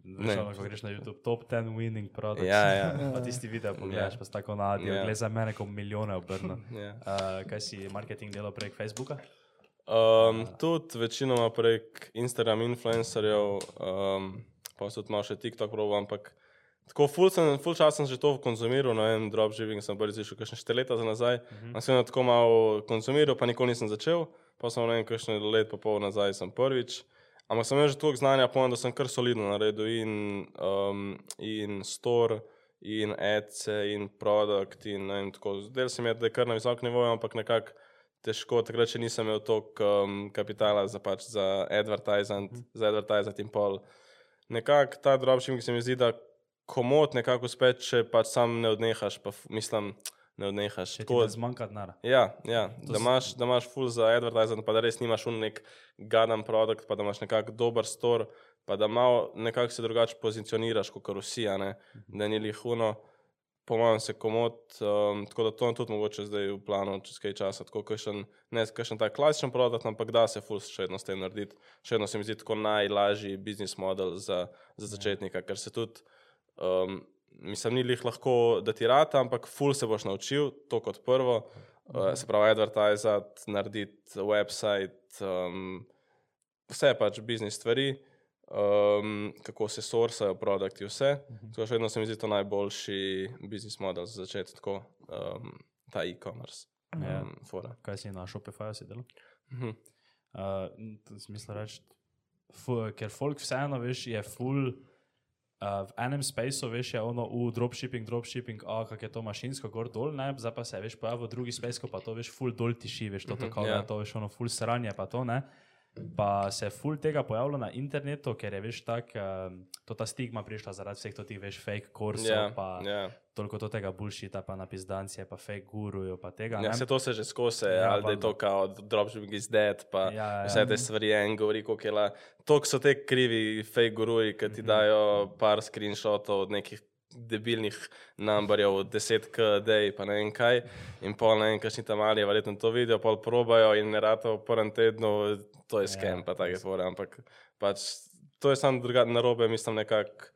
S3: Veš, ono, ko greš na YouTube, top 10 winning products.
S2: Ja, ja.
S3: Pa tisti video pogledaš,
S2: Ja.
S3: pa si tako nadijo,
S2: Ja.
S3: yeah. za mene kot milijone obrno.
S2: ja.
S3: Uh, kaj si marketing delal prek Facebooka?
S2: Um, tudi večinoma prek Instagram influencerjev, um, pa se tudi malo še TikTok probo, ampak tako full, sem, full čas sem že to konzumiral, no en dropshipping sem prvič začel kakšne 4 leta za nazaj, mm
S3: Mhm.
S2: -hmm. sem tako malo konzumiral, pa nikoli nisem začel, pa sem ne vem, kakšne let pa pol nazaj sem prvič. Ampak sem imel že toliko znanja, povem, da sem kar solidno naredil in, um, in store, in ads, in produkt, in ne vem, tako. Zdaj se mi je, da je kar na visokem nivoju, ampak nekako težko, takrat še nisem imel toliko um, kapitala za, pač, za advertising, mm. za advertising in pol. Nekako ta dropshipping se mi zdi, da komod nekako uspe, če pač sam ne odnehaš, pa mislim, ne odnehaš.
S3: Če
S2: Tako-
S3: ne zmanjka denara.
S2: Ja, ja
S3: To
S2: da,
S3: s-
S2: imaš, da imaš full za advertising, pa da res nimaš un nek gadan produkt, pa da imaš nekako dober store, pa da malo nekako se drugače pozicioniraš kot vsi, a ne, da ni lihuno. Po mojem se komod, um, tako da to je tudi mogoče zdaj v planu čez kaj časa, tako kakšen, ne kakšen tak klasičen produkt, ampak da se full še vedno s tem narediti. Še vedno se mi zdi tako najlažji biznis model za, za začetnika, ker se tudi, um, mislim, ni lih lahko, da ti rata, ampak full se boš naučil, to kot prvo. Uh, se pravi, advertizati, narediti website, um, vse pač biznis stvari, um, kako se sorsajo produkti, vse. Tako še vedno se mi zdi to najboljši biznis model za začeti, tako um, ta e-commerce.
S3: Ja.
S2: Um, fora.
S3: Kaj si na Shopifyju si delal?
S2: Mhm.
S3: Uh, smisel reči, ker folk vseeno, veš, je full. Uh, v enem spaceu, veš, je ono v dropshipping, dropshipping, a kak je to mašinsko, gor dol, ne, zdaj pa se, veš, pojavil drugi space, pa to, veš, full dol tiši, veš, to
S2: Mhm,
S3: tako,
S2: ja.
S3: yeah. to, veš, ono full sranje, pa to, ne. Pa se je full tega pojavilo na internetu, ker je, veš, tak, um, to ta stigma prišla zaradi vseh teh, veš, fake kursov,
S2: Ja,
S3: pa
S2: ja.
S3: toliko to tega bullshita, pa napizdancije, pa fake gurujo, pa tega,
S2: Ja,
S3: ne.
S2: se to se že skozi,
S3: Ja,
S2: ali da je to kao dropshipping is dead, pa
S3: Ja, ja,
S2: vse te stvari en govori, koliko je la. To so te krivi fake guruji, ki ti dajo par screenshotov od nekih debilnih numberjev, 10k dej, pa ne vem kaj. In pol ne vem, kakšni tam mali, verjetno to vidijo, pol probajo in ne rata v prvem tednu, to je skem,
S3: Ja,
S2: pa take fore, ampak pač to je samo drugače narobe, mislim nekako.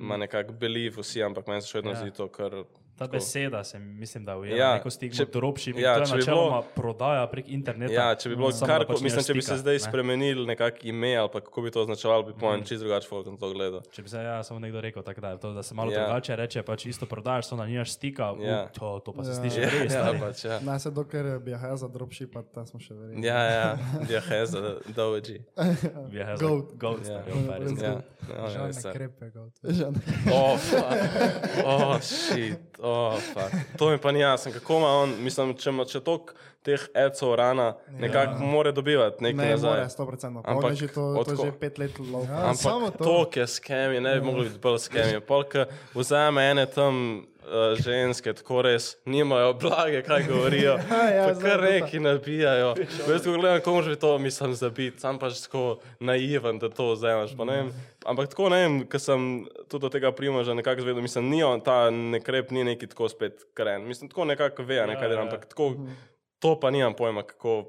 S2: Ima nekako belief vsi, ampak meni se še vedno.
S3: Ja.
S2: zdi to, kar
S3: Ta beseda se mislim, da ujema
S2: Ja,
S3: ja, neko stigmo,
S2: če-
S3: dropshipping,
S2: ja,
S3: ja, to
S2: če
S3: je
S2: bi bilo-
S3: načeloma prodaja prek interneta.
S2: Ja, če bi bilo kar,
S3: pač
S2: mislim, če bi se zdaj
S3: ne.
S2: spremenili nekako ime ali pa kako bi to označevalo, bi
S3: Mhm.
S2: pojem čist drugače folk na to gledal.
S3: Če bi se ja, samo nekdo rekel, tak, da, to, da se malo
S2: Ja.
S3: ja. drugače reče, pač isto prodajaš, samo da nimaš stika,
S2: Ja.
S3: ja. to, to pa se
S4: Ja.
S3: sliši
S2: Ja,
S3: res.
S2: ja, pač, ja.
S4: Naj se dokler bi jih za dropshipat, ta smo še verjeli.
S2: Ja, ja, ja, heza, doji.
S3: Ja, ja,
S4: Goat.
S3: Goat,
S2: Ja.
S3: ja. ja,
S4: Let's
S2: Ja,
S4: go.
S2: ja,
S1: Žal
S2: ja,
S1: ne
S2: se.
S1: krepe ga.
S4: Žan.
S2: Oh, fuck. Oh, shit. Oh, fuck. To mi pa ni jasno, kako ima on, mislim, če ima če toliko teh ecov rana, nekako ja. more dobivati nekaj
S4: Ne,
S2: nazaj.
S4: more, 100%. Pa on
S2: Ampak
S4: je že to, to že pet let lov.
S1: Ja. samo
S2: Ampak
S1: to.
S2: to, je skemi, ne bi mogli biti bolj skemi. Polk vzame ene tam ženske, tako res nimajo blage, kaj govorijo.
S4: ja,
S2: pa
S4: znam
S2: kar neki nabijajo. Veš, ko gledam, komu že to mislim zabiti, sam pač tako naiven, da to vzameš. pa vem. Ampak tako ne vem, ker sem tudi od tega primoža nekako zvedel, mislim, ni on, ta nekrep ni neki tako spet kren. Mislim, tako nekako ve, nekaj
S3: Ja,
S2: dela,
S3: ja.
S2: ampak tako, to pa nimam pojma, kako,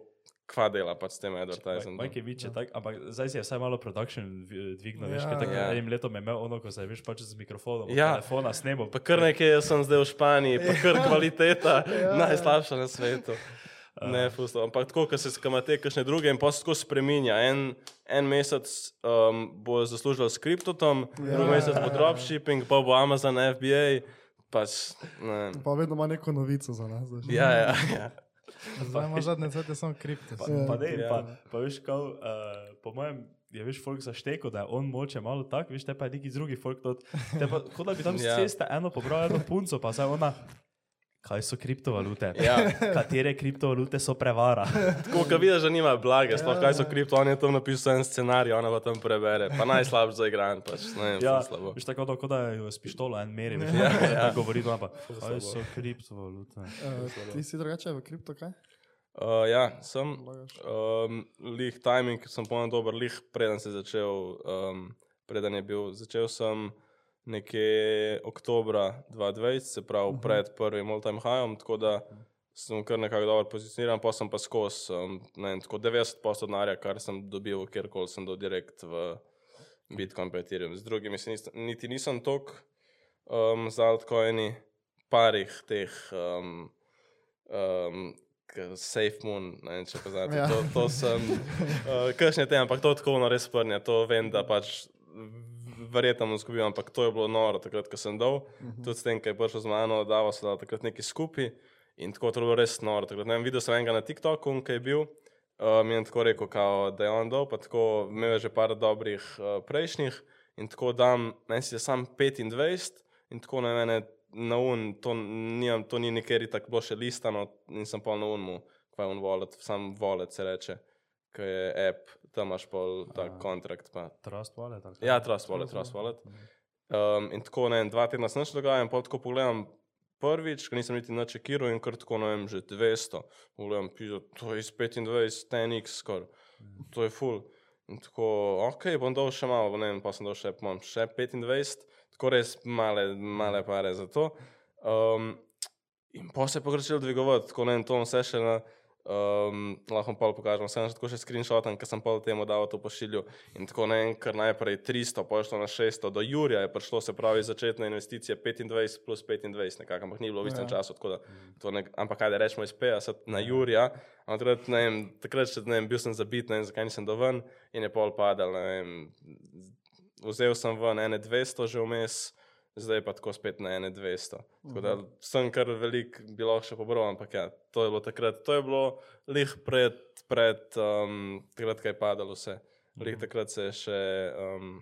S2: kva dela pač s tem advertisingom.
S3: Majke viče, tak, ampak zdaj si je vsaj malo production dvi- dvignil, veš,
S1: Ja,
S3: ker tako
S2: ja.
S3: enim letom je imel ono, ko se je, veš, pač z mikrofonom,
S2: Ja.
S3: telefona snemal.
S2: Pa kar nekaj, sem zdaj v Španiji, pa kar kvaliteta, najslabša na svetu. Ne, fusto. Ampak tako, ko se skamate kakšne druge in pa se tako spreminja. En, en mesec um, bo zaslužil s kriptotom, ja, drugi mesec bo dropshipping, pa bo Amazon, FBA. Pač, ne.
S4: Pa vedno ima neko novico za nas. veš.
S2: Ja, ja, ja.
S1: Zdaj ima zadnje cvete samo kripto.
S3: Pa, pa, ne,
S2: Ja.
S3: pa, pa veš, kao, uh, po mojem, je veš, folk zašteko, da je on moče malo tak, veš, te pa je neki drugi folk, tot, te pa, kot da bi tam z
S2: Ja.
S3: ceste eno pobral, eno punco, pa zdaj ona, kaj so kriptovalute?
S2: Ja.
S3: Katere kriptovalute so prevara?
S2: Tako, ko vidiš, da nima blage, sploh kaj so kripto, on je tam napisal en scenarij, ona pa tam prebere. Pa najslabši za igran, pač ne vem,
S3: Ja,
S2: slabo.
S3: veš, tako da, kot da je s pištolo en meri, veš,
S2: Ja,
S3: ja,
S2: ja.
S3: govori doma pa, kaj so kriptovalute?
S4: Eh, Ti si drugače v kripto, kaj?
S2: Uh, ja, sem. Um, lih timing sem pomen dober, lih preden se začel um, preden je bil. Začel sem nekje oktobra 2020, se pravi pred prvim all-time highom, tako da sem kar nekako dobro pozicioniran, pa sem pa skozi um, ne vem, tako 90% denarja, kar sem dobil, kjerkoli sem dal direkt v Bitcoin, pa Ethereum. Z drugimi se nis, niti nisem tok um, za altcoini, parih teh. Um, um, Safe Moon, ne vem, če poznate.
S4: Ja.
S2: To, to sem, uh, kakšne te, ampak to tako no res prnja, to vem, da pač verjetno bom izgubil, ampak to je bilo noro takrat, ko sem dal. Uh -huh. Tudi s tem, kaj je prišel z mano, da so dali takrat neki skupaj in tako to je bilo res noro. Takrat, vem, videl sem enega na TikToku, ki je bil. Uh, mi je tako rekel, kao, da je on dol, pa tako imel je že par dobrih uh, prejšnjih in tako dam, meni si je sam 25 in tako na mene na un, to, nijam, to ni nekaj tako bilo še listano in sem pol na unmu, kaj je un wallet, sam wallet se reče, ki je app, tam imaš pol tak kontrakt. Pa.
S3: Trust wallet.
S2: Ja, Trust Wallet, Trust Wallet. Um, in tako, ne dva tedna se nič dogaja, in pa tako pogledam prvič, ko nisem niti načekiral in kar tako, ne vem, že 200. Pogledam, pizo, to je iz 25, 10x skoraj, to je full. In tako, ok, bom dal še malo, ne vem, pa sem dal še, imam še 25, tako res male, male pare za to. Um, in pa se je pogrešil dvigovati, tako ne vem, to vse še na. Um, lahko pa pokažem, sem že tako še screenshotan, ker sem pol temu dal to pošilju. In tako ne vem, kar najprej 300, pošlo na 600, do Jurija je prišlo, se pravi, začetne investicije 25 plus 25, nekako, ampak ni bilo v istem
S4: Ja.
S2: času. tako da to Ne, ampak kaj da rečemo iz 50 na Jurija, ampak takrat, ne vem, takrat še ne vem, bil sem zabit, ne vem, zakaj nisem doven in je pol padal, ne vem, vzel sem ven ene 200 že vmes, zdaj pa tako spet na ene 200. Tako da sem kar velik bi lahko še pobral, ampak ja, to je bilo takrat, to je bilo lih pred, pred um, takrat, kaj je padalo vse. Lih takrat se je še, um,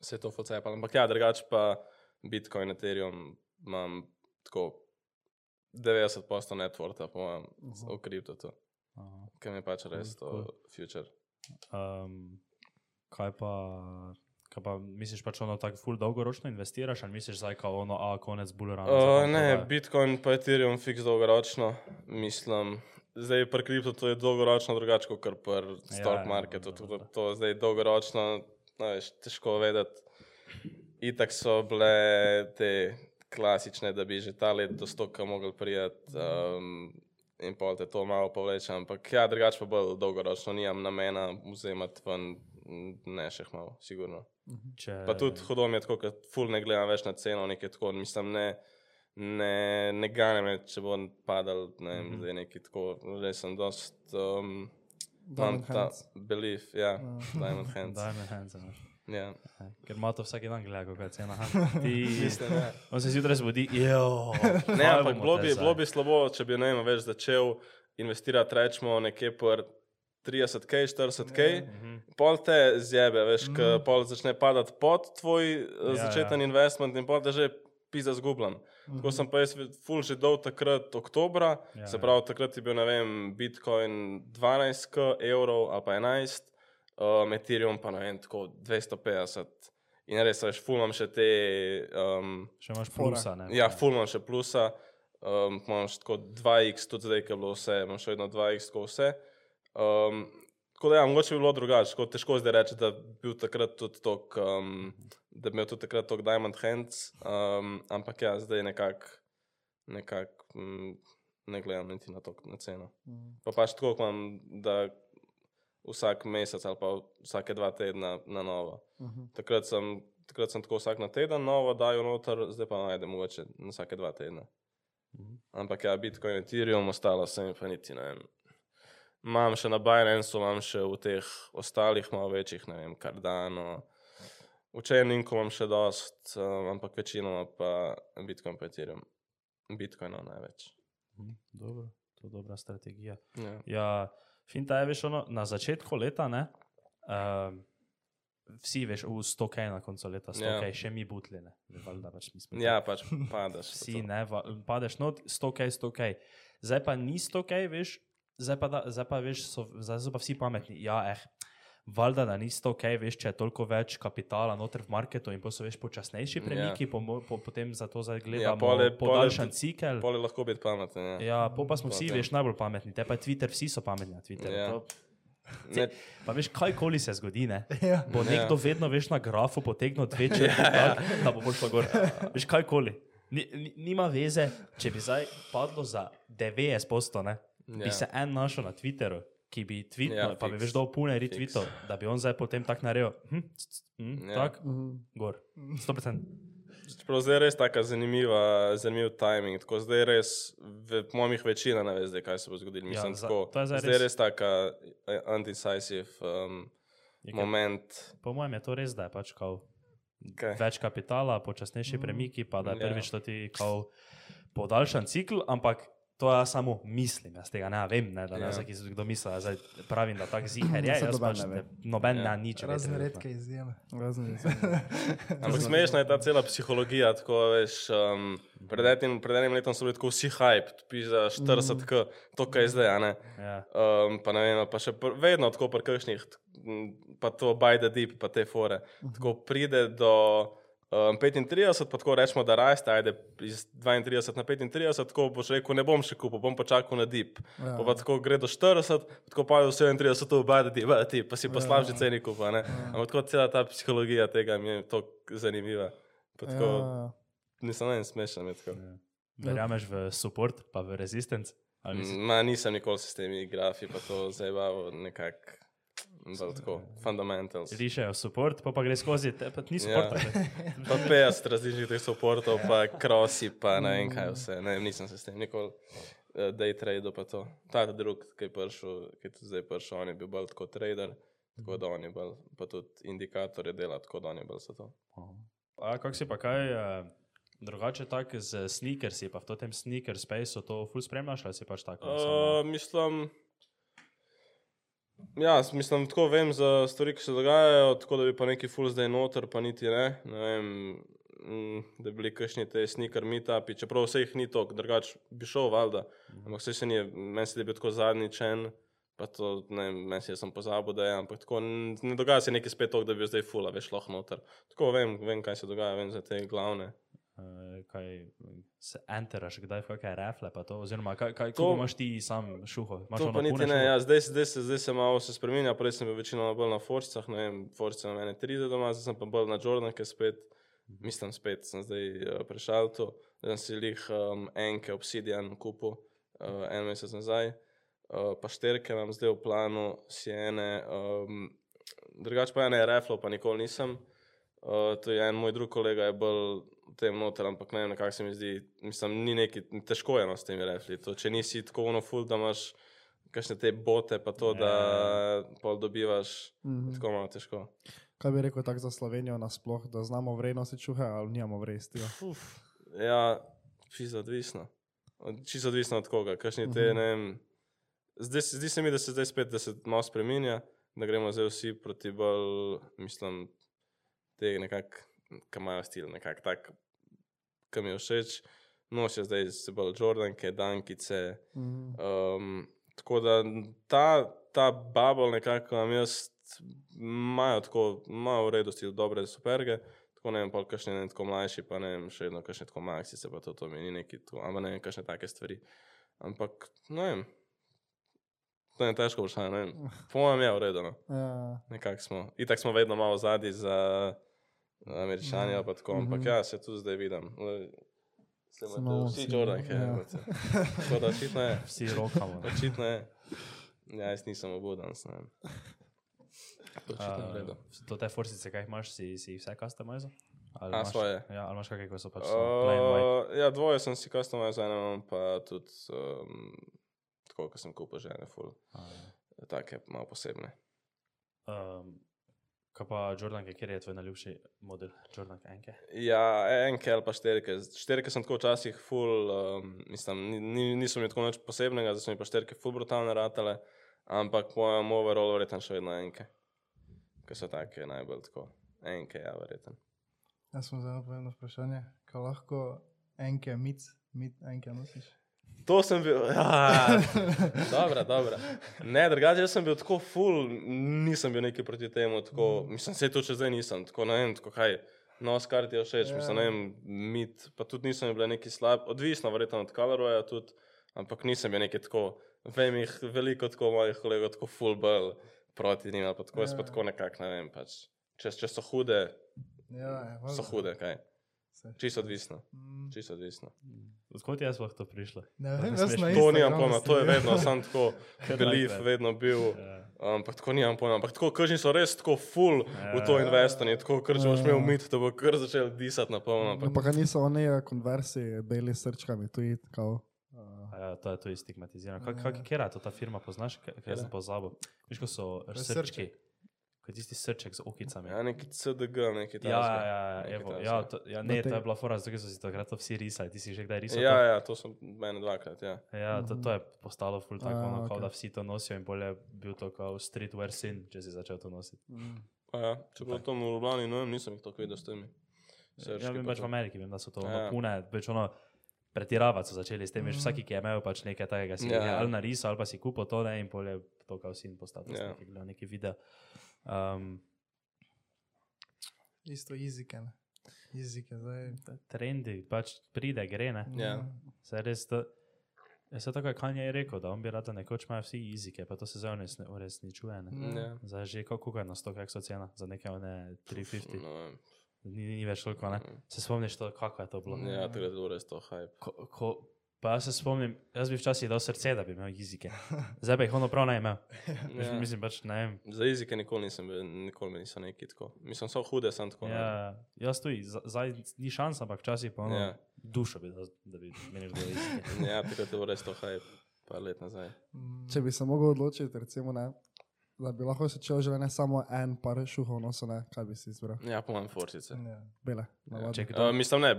S2: se je to focepalo, ampak ja, drugače pa Bitcoin, Ethereum imam tako 90% networka, po mojem, v kriptotu,
S3: Aha.
S2: ki mi je pač res to future.
S3: Um, kaj pa, kaj pa misliš, pač ono tako ful dolgoročno investiraš, ali misliš zdaj, kao ono, a konec bullerana?
S2: Uh, ne, Bitcoin pa Ethereum fiks dolgoročno, mislim. Zdaj pri kriptu to je dolgoročno drugače kot pri stock
S3: ja,
S2: marketu. To,
S3: dobro.
S2: to zdaj dolgoročno, no, veš, težko vedeti. Itak so bile te klasične, da bi že ta let do stoka mogli prijeti um, in pol te to malo povleče, ampak ja, drugače pa bolj dolgoročno, nimam namena vzemati ven, ne še malo, sigurno.
S3: Če,
S2: Pa tudi hudo mi je tako, ker ful ne gledam več na ceno, nekaj tako, mislim, ne, ne, ne gane me, če bo padal, ne vem, mm -hmm. zdaj neki tako, zdaj sem dost, um, imam
S4: Diamond
S2: ta
S4: hands.
S2: belief, ja, diamond hands.
S3: Diamond hands. imaš.
S2: Ja.
S3: Ja, Ker ima to vsak dan gleda, kako je cena. Ti,
S2: Mislim, ja.
S3: on se zjutraj zbudi, jo.
S2: Ne, ampak bilo bi, bilo bi slabo, če bi, ne vem, več začel investirati, rečemo, nekje por 30k, 40k, pol te zjebe, veš, mm. pol začne padati pod tvoj ja,
S3: ja.
S2: začeten ja. investment in pol te že pisa zgubljam. Tako sem pa jaz vid- ful že dol takrat oktobra,
S3: Ja,
S2: se
S3: ja.
S2: pravi takrat je bil, ne vem, Bitcoin 12k evrov ali pa 11, um, Ethereum pa ne vem, tako 250. In res, veš, ful imam še te um,
S3: Še imaš plusa, ne?
S2: Ja, ful imam še plusa, um, imam še tako 2x, tudi zdaj, ki je bilo vse, imam še vedno 2x, tako vse. Um, tako da, ja, mogoče bi bilo drugače, tako težko zdaj reči, da bi bil takrat tudi tok, um, da bi imel tudi takrat tok Diamond Hands, um, ampak ja, zdaj nekako, nekak, mm, ne gledam niti na to, na ceno. Pa pač tako imam, da vsak mesec ali pa vsake dva tedna na novo. Takrat sem, takrat sem tako vsak na teden novo dajo noter, zdaj pa najdem mogoče na vsake dva tedna. Ampak ja, Bitcoin, Ethereum, ostalo sem pa niti ne vem. Imam še na Binance, imam še v teh ostalih malo večjih, ne vem, Cardano. V Chainlinku imam še dost, um, ampak večinoma pa Bitcoin pa Ethereum. Bitcoinov največ.
S3: Mhm, Dobro, to je dobra strategija.
S2: Ja.
S3: Ja, finta je, veš, ono, na začetku leta, ne? Um, vsi, veš, v 100k na koncu leta, 100k,
S2: Ja.
S3: yeah. še mi butline, valjda pač mi
S2: ja, pač padeš.
S3: Vsi ne, va- padeš not 100k, 100k. Zdaj pa ni 100k, veš, zdaj pa, da, zdaj pa veš, so, zdaj so pa vsi pametni. Ja, eh. Valjda, da ni 100k, veš, če je toliko več kapitala noter v marketu in veš počasnejši premiki, ja. po, po, potem za to zdaj gledamo ja,
S2: pol je
S3: podaljšan
S2: tudi-
S3: cikel.
S2: Pol je lahko biti pameten. Ja.
S3: Ja, po pa smo vsi, veš, najbolj pametni, te pa je Twitter, vsi so pametni na Twitterju.
S2: Ja.
S3: To-
S2: Ne,
S3: Pa veš, kajkoli se zgodi, ne?
S1: Ja.
S3: bo nekdo vedno veš na grafu potegnil dve črti, tak, da bo šlo gor. Veš, kajkoli. Ni, ni, nima veze, če bi zdaj padlo za 90%, ne? Bi
S2: Ja.
S3: se en našel na Twitteru, ki bi tweetal,
S2: Ja,
S3: ja, pa bi
S2: fiks,
S3: veš dal pune retweetov, da bi on zdaj potem tak naredil. Hm, hm,
S2: Ja.
S3: Tak,
S4: Mhm.
S3: gor. 100%.
S2: Čeprav zdaj je res tako zanimiva, zanimiv timing. Tako zdaj je res, v mojih večina ne ve, zdaj, kaj se bo zgodilo. Mislim,
S3: za-
S2: tako,
S3: zdaj
S2: zdaj je
S3: res-
S2: res taka undecisive um,
S3: Je
S2: moment.
S3: Po mojem je to res, da je pač kao
S2: Kaj?
S3: več kapitala, počasnejši premiki, pa da je
S2: Ja.
S3: prvič to ti kao podaljšan cikl, ampak to jaz samo mislim, jaz tega ne vem, ne, da ne
S2: Ja.
S3: vem, ja. kdo misli, da zdaj pravim, da tak ziher je, jaz
S4: noben
S3: pač
S4: ne
S3: noben
S2: Ja.
S3: ja. ne nič.
S1: Razne redke izjeme.
S4: Razen
S2: Ampak smešna je ta cela psihologija. Tako, veš, um, pred, enim, pred enim letom so bili tako vsi hype, piš za 40 k, to, kaj je zdaj. a ne.
S3: Ja.
S2: Um, pa ne vem, pa še pr, vedno tako pri kakšnih, pa to by the deep, pa te fore. Tako pride do um, 35, pa tako rečemo, da raste, ajde iz 32 na 35, tako boš rekel, ne bom še kupil, bom počakal na deep.
S4: Ja.
S2: Pa, pa tako gre do 40, tako pa do 37, to by the deep, by the deep, pa si pa
S4: Ja.
S2: slabši ceni kupa. ne. Ampak tako cela ta psihologija tega mi je tako zanimiva. Pa tako,
S4: Ja,
S2: nisem ne smešen. tako.
S3: Verjameš v support, pa v resistance?
S2: Ma, nisem nikoli s temi grafi, pa to zabaval nekako. Bolj Tako, fundamentals.
S3: Rišejo support, pa, pa gre skozi, te, pa ni support.
S2: Ja. Pa 50 različnih teh supportov, pa krosi, pa ne vem kaj vse. Ne, nisem se s tem nikoli uh, day trade pa to. Ta drug, ki je prišel, ki je tudi zdaj prišel, on je bil bolj tako trader, tako da on je bolj, pa tudi indikatorje dela, tako da on je bolj za to.
S3: A kako si pa kaj uh, drugače tak z sneakersi, pa v tem sneaker spaceu to full spremljaš, ali si pač tako?
S2: Uh, mislim, ja, mislim, tako vem za stvari, ki se dogajajo, tako da bi pa neki full zdaj noter, pa niti ne. ne vem, mm, da bi bili kakšni te sneaker meetupi, čeprav vse jih ni toliko, drugače bi šel, valjda. Ampak vse se ni, meni se je bil tako zadnjič en. Pa to, ne vem, meni se je sem pozabil, da je, ampak tako ne dogaja se nekaj spet to, da bi zdaj fula, veš, lahko noter. Tako vem, vem, kaj se dogaja, vem za te glavne.
S3: Uh, kaj se enteraš, kdaj kakšne refle, pa to, oziroma kaj, kaj
S2: To-
S3: imaš ti sam šuho?
S2: To pa niti ne, ja, zdaj, zdaj, se, zdaj se malo se spremenja, prej sem bil večinoma bolj na Forcah, ne vem, Force na mene 30 doma, zdaj sem pa bolj na Jordanke spet, mislim spet, sem zdaj uh, prešal to, da sem si lih um, enke Obsidian kupil uh, en mesec nazaj, uh, pa šterke imam zdaj v planu, sjene, um, drugače pa ene reflov pa nikoli nisem. Uh, to je en moj drug kolega, je bolj tem noter, ampak ne vem, kako se mi zdi. Mislim, ni neki težko je no s temi refli. To, če nisi tako ono full, da imaš kakšne te bote, pa to,
S3: Ja.
S2: da pol dobivaš,
S4: Mhm.
S2: tako malo težko.
S4: Kaj bi rekel tako za Slovenijo nasploh, da znamo vrednosti čuhe ali nimamo vrednosti?
S2: Ja, čisto odvisno. Od- Čisto odvisno od koga. Kakšni te, ne vem. Zdaj, se- zdi se mi, da se zdaj spet, da se malo spremenja, da gremo zdaj vsi proti bolj, mislim, te nekako, ki imajo stil, nekako tak, ki mi je všeč. Nosijo zdaj se bolj Jordanke, Dankice.
S4: Mhm.
S2: Um, tako da ta, ta bubble nekako imam jaz, imajo tako, imajo v redu stil, dobre superge. Tako ne vem, pa kakšne ne tako mlajši, pa ne vem, še vedno kakšne tako maksice, pa to, to mi ni neki tu, ampak ne vem, kakšne take stvari. Ampak, ne vem, to je težko vprašanje, ne vem. Po mojem je v redu, no.
S4: Ja,
S2: nekako smo. Itak smo vedno malo zadnji za američani, ali pa tako, ampak
S4: Mhm.
S2: ja, se tu zdaj vidim. Se imate vsi Jordanke,
S4: ja.
S2: tako da očitno je.
S3: Vsi rokamo.
S2: Očitno je. Ja, jaz nisem obuden, ne vem. Očitno je v redu.
S3: Uh, to te forsice, kaj imaš, si, si vse customizo? Ali
S2: A,
S3: imaš-
S2: svoje.
S3: Ja, ali imaš kakšne, ko so pač uh,
S2: ja, dvoje sem si customizel, eno imam pa tudi um, tako, kot sem kupil že ene full,
S3: Uh,
S2: take malo posebne.
S3: um, kaj pa Jordanke, kjer je tvoj najljubši model Jordanke enke?
S2: Ja, enke ali pa šterke. Šterke sem tako včasih full, um, mislim, ni, ni- niso mi tako nič posebnega, zdaj so mi pa šterke full brutalne ratale, ampak po mojem overall verjetno še vedno enke. Ker so take najbolj tako. Enke, ja, verjetno.
S1: Jaz sem zelo povedal vprašanje, kaj lahko enke mic, mit enke nosiš.
S2: To sem bil, ja, dobro, dobro. Ne, drugače, jaz sem bil tako full, nisem bil neki proti temu, tako, mislim, se to še zdaj nisem, tako ne vem, tako kaj, nos kar ti je všeč, mislim, ne vem, mit, pa tudi nisem bil neki slab, odvisno verjetno od colorwaya tudi, ampak nisem bil neki tako, vem jih veliko tako mojih kolegov, tako full bell, proti njim, pa tako, jaz pa
S1: Ja.
S2: tako nekako, ne vem, pač. Če, če so hude,
S1: Ja, je,
S2: so
S1: valjda.
S2: hude, kaj. Čisto odvisno,
S1: Mm.
S2: čisto odvisno.
S3: Odkot je sploh to prišlo?
S1: Ne vem,
S3: ne
S1: jaz
S3: smeš-
S1: na
S2: To nimam pojma, to je
S1: videl.
S2: vedno, sam tako, belief vedno bil.
S3: Ja.
S2: Ampak tako nimam pojma, ampak tako krži so res tako full v to
S3: Ja.
S2: investiranje, tako če boš
S4: Ja.
S2: imel mit, da bo kar začel disati na polno. ampak-
S4: Ampak a niso oni eh, konversi beli srčkami, tu je kao.
S3: A Ja, to je to stigmatizirano. Kak,
S1: Ja.
S3: kak, kera je to ta firma, poznaš? Kaj
S2: Katera?
S3: sem pozabil? Viš, ko so
S1: je
S3: srčki. Kot tisti srček z okicami.
S2: Ja, neki CDG, neki
S3: Ja, ja, ja, ja,
S2: Nekaj
S3: evo, ja, to, ja, ne,
S4: Na
S3: to je bila fora, zato so si takrat vsi risali. Ti si že kdaj risal?
S2: Ja,
S3: to?
S2: ja, to sem meni dvakrat, ja.
S3: Ja, to, to je postalo ful tako,
S4: A,
S3: ono, kao
S4: okej.
S3: da vsi to nosijo in bolje bil to kao streetwear sin, če si začel to nositi.
S2: Pa ja, če bo to v Ljubljani, no, nisem jih tako videl s temi.
S3: Ja, vem pač v Ameriki, vem, da so to
S2: Ja.
S3: pune, pač ono, pretiravati so začeli s tem, mm. vsaki, ki je imel pač nekaj takega, si
S2: Ja.
S3: ja. ali narisal, ali pa si kupil to, ne, in polje to kao sin postavil,
S2: Ja.
S3: ja. neki, gledal neki video. Um,
S1: Isto izike, ne. Izike, zdaj.
S3: trendi, pač pride, gre, ne.
S2: Ja.
S3: Se res to, ja, se tako je Kanye je rekel, da on bi rad, da nekoč imajo vsi jezike, pa to se zdaj ne uresničuje, ne.
S2: Ja.
S3: Zdaj že kako je na 100, kak so cena, za nekaj one 350,
S2: No,
S3: ni, ni več toliko, ne. Se spomniš to, kako je to bilo?
S2: ja, tega je bilo res to hype.
S3: Ko, ko, pa jaz se spomnim, jaz bi včasih dal srce, da bi imel jezike. Zdaj pa jih ono prav ne imel.
S2: Ja.
S3: Ja. Mislim pač, ne vem.
S2: Za jezike nikoli nisem bil, nikoli mi niso neki tako. Mislim, so hude, sem tako. ne.
S3: Ja, jaz tu, zdaj ni šans, ampak včasih pa ono,
S2: Ja.
S3: ja. dušo bi dal, da bi imel kdo jezike.
S2: Ja, tega je bilo res to hype, par let nazaj.
S4: Če bi se mogel odločiti, recimo, ne, da bi lahko začel že ne samo en par šuhov nosil, ne, kaj bi si izbral?
S2: Ja, po mojem forsice.
S1: Ja.
S4: Bele, navadne.
S3: Če
S2: Uh,
S3: kdo,
S2: mislim, ne,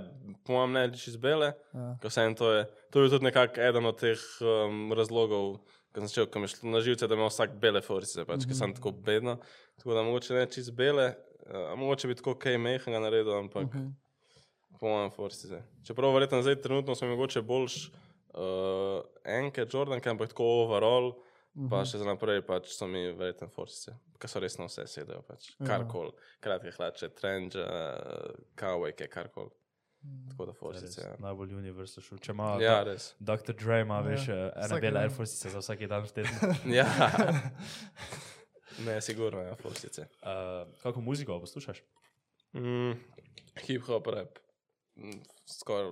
S2: po mojem ne, čez bele,
S4: Ja.
S2: Sem to je, to je tudi nekako eden od teh um, razlogov, ko sem začel, ko mi je šlo na živce, da ima vsak bele forsice, pač, ker sem tako bedno. Tako da mogoče ne čist bele, uh, mogoče bi tako kaj mehnega naredil, ampak uh -huh. po mojem forsice. Čeprav verjetno zdaj trenutno so mi mogoče boljš uh, enke Jordanke, ampak tako overall, -huh. pa še za naprej pač so mi verjetno forsice, ker so res na vse sedajo, pač
S4: Ja.
S2: karkoli, kratke hlače, trenže, kawajke, karkoli. Tako da forsice, ja.
S3: najbolj universal šul. Če ima
S2: Ja, res.
S3: Dr. Dre, ima, veš,
S1: Ja,
S3: ja, ena
S1: vsak
S3: bela. Air Force za vsak dan v tednu.
S2: Ja. ne, sigurno, ja, forsice.
S3: Uh, kako muziko poslušaš?
S2: Mm, hip-hop rap. Skoraj.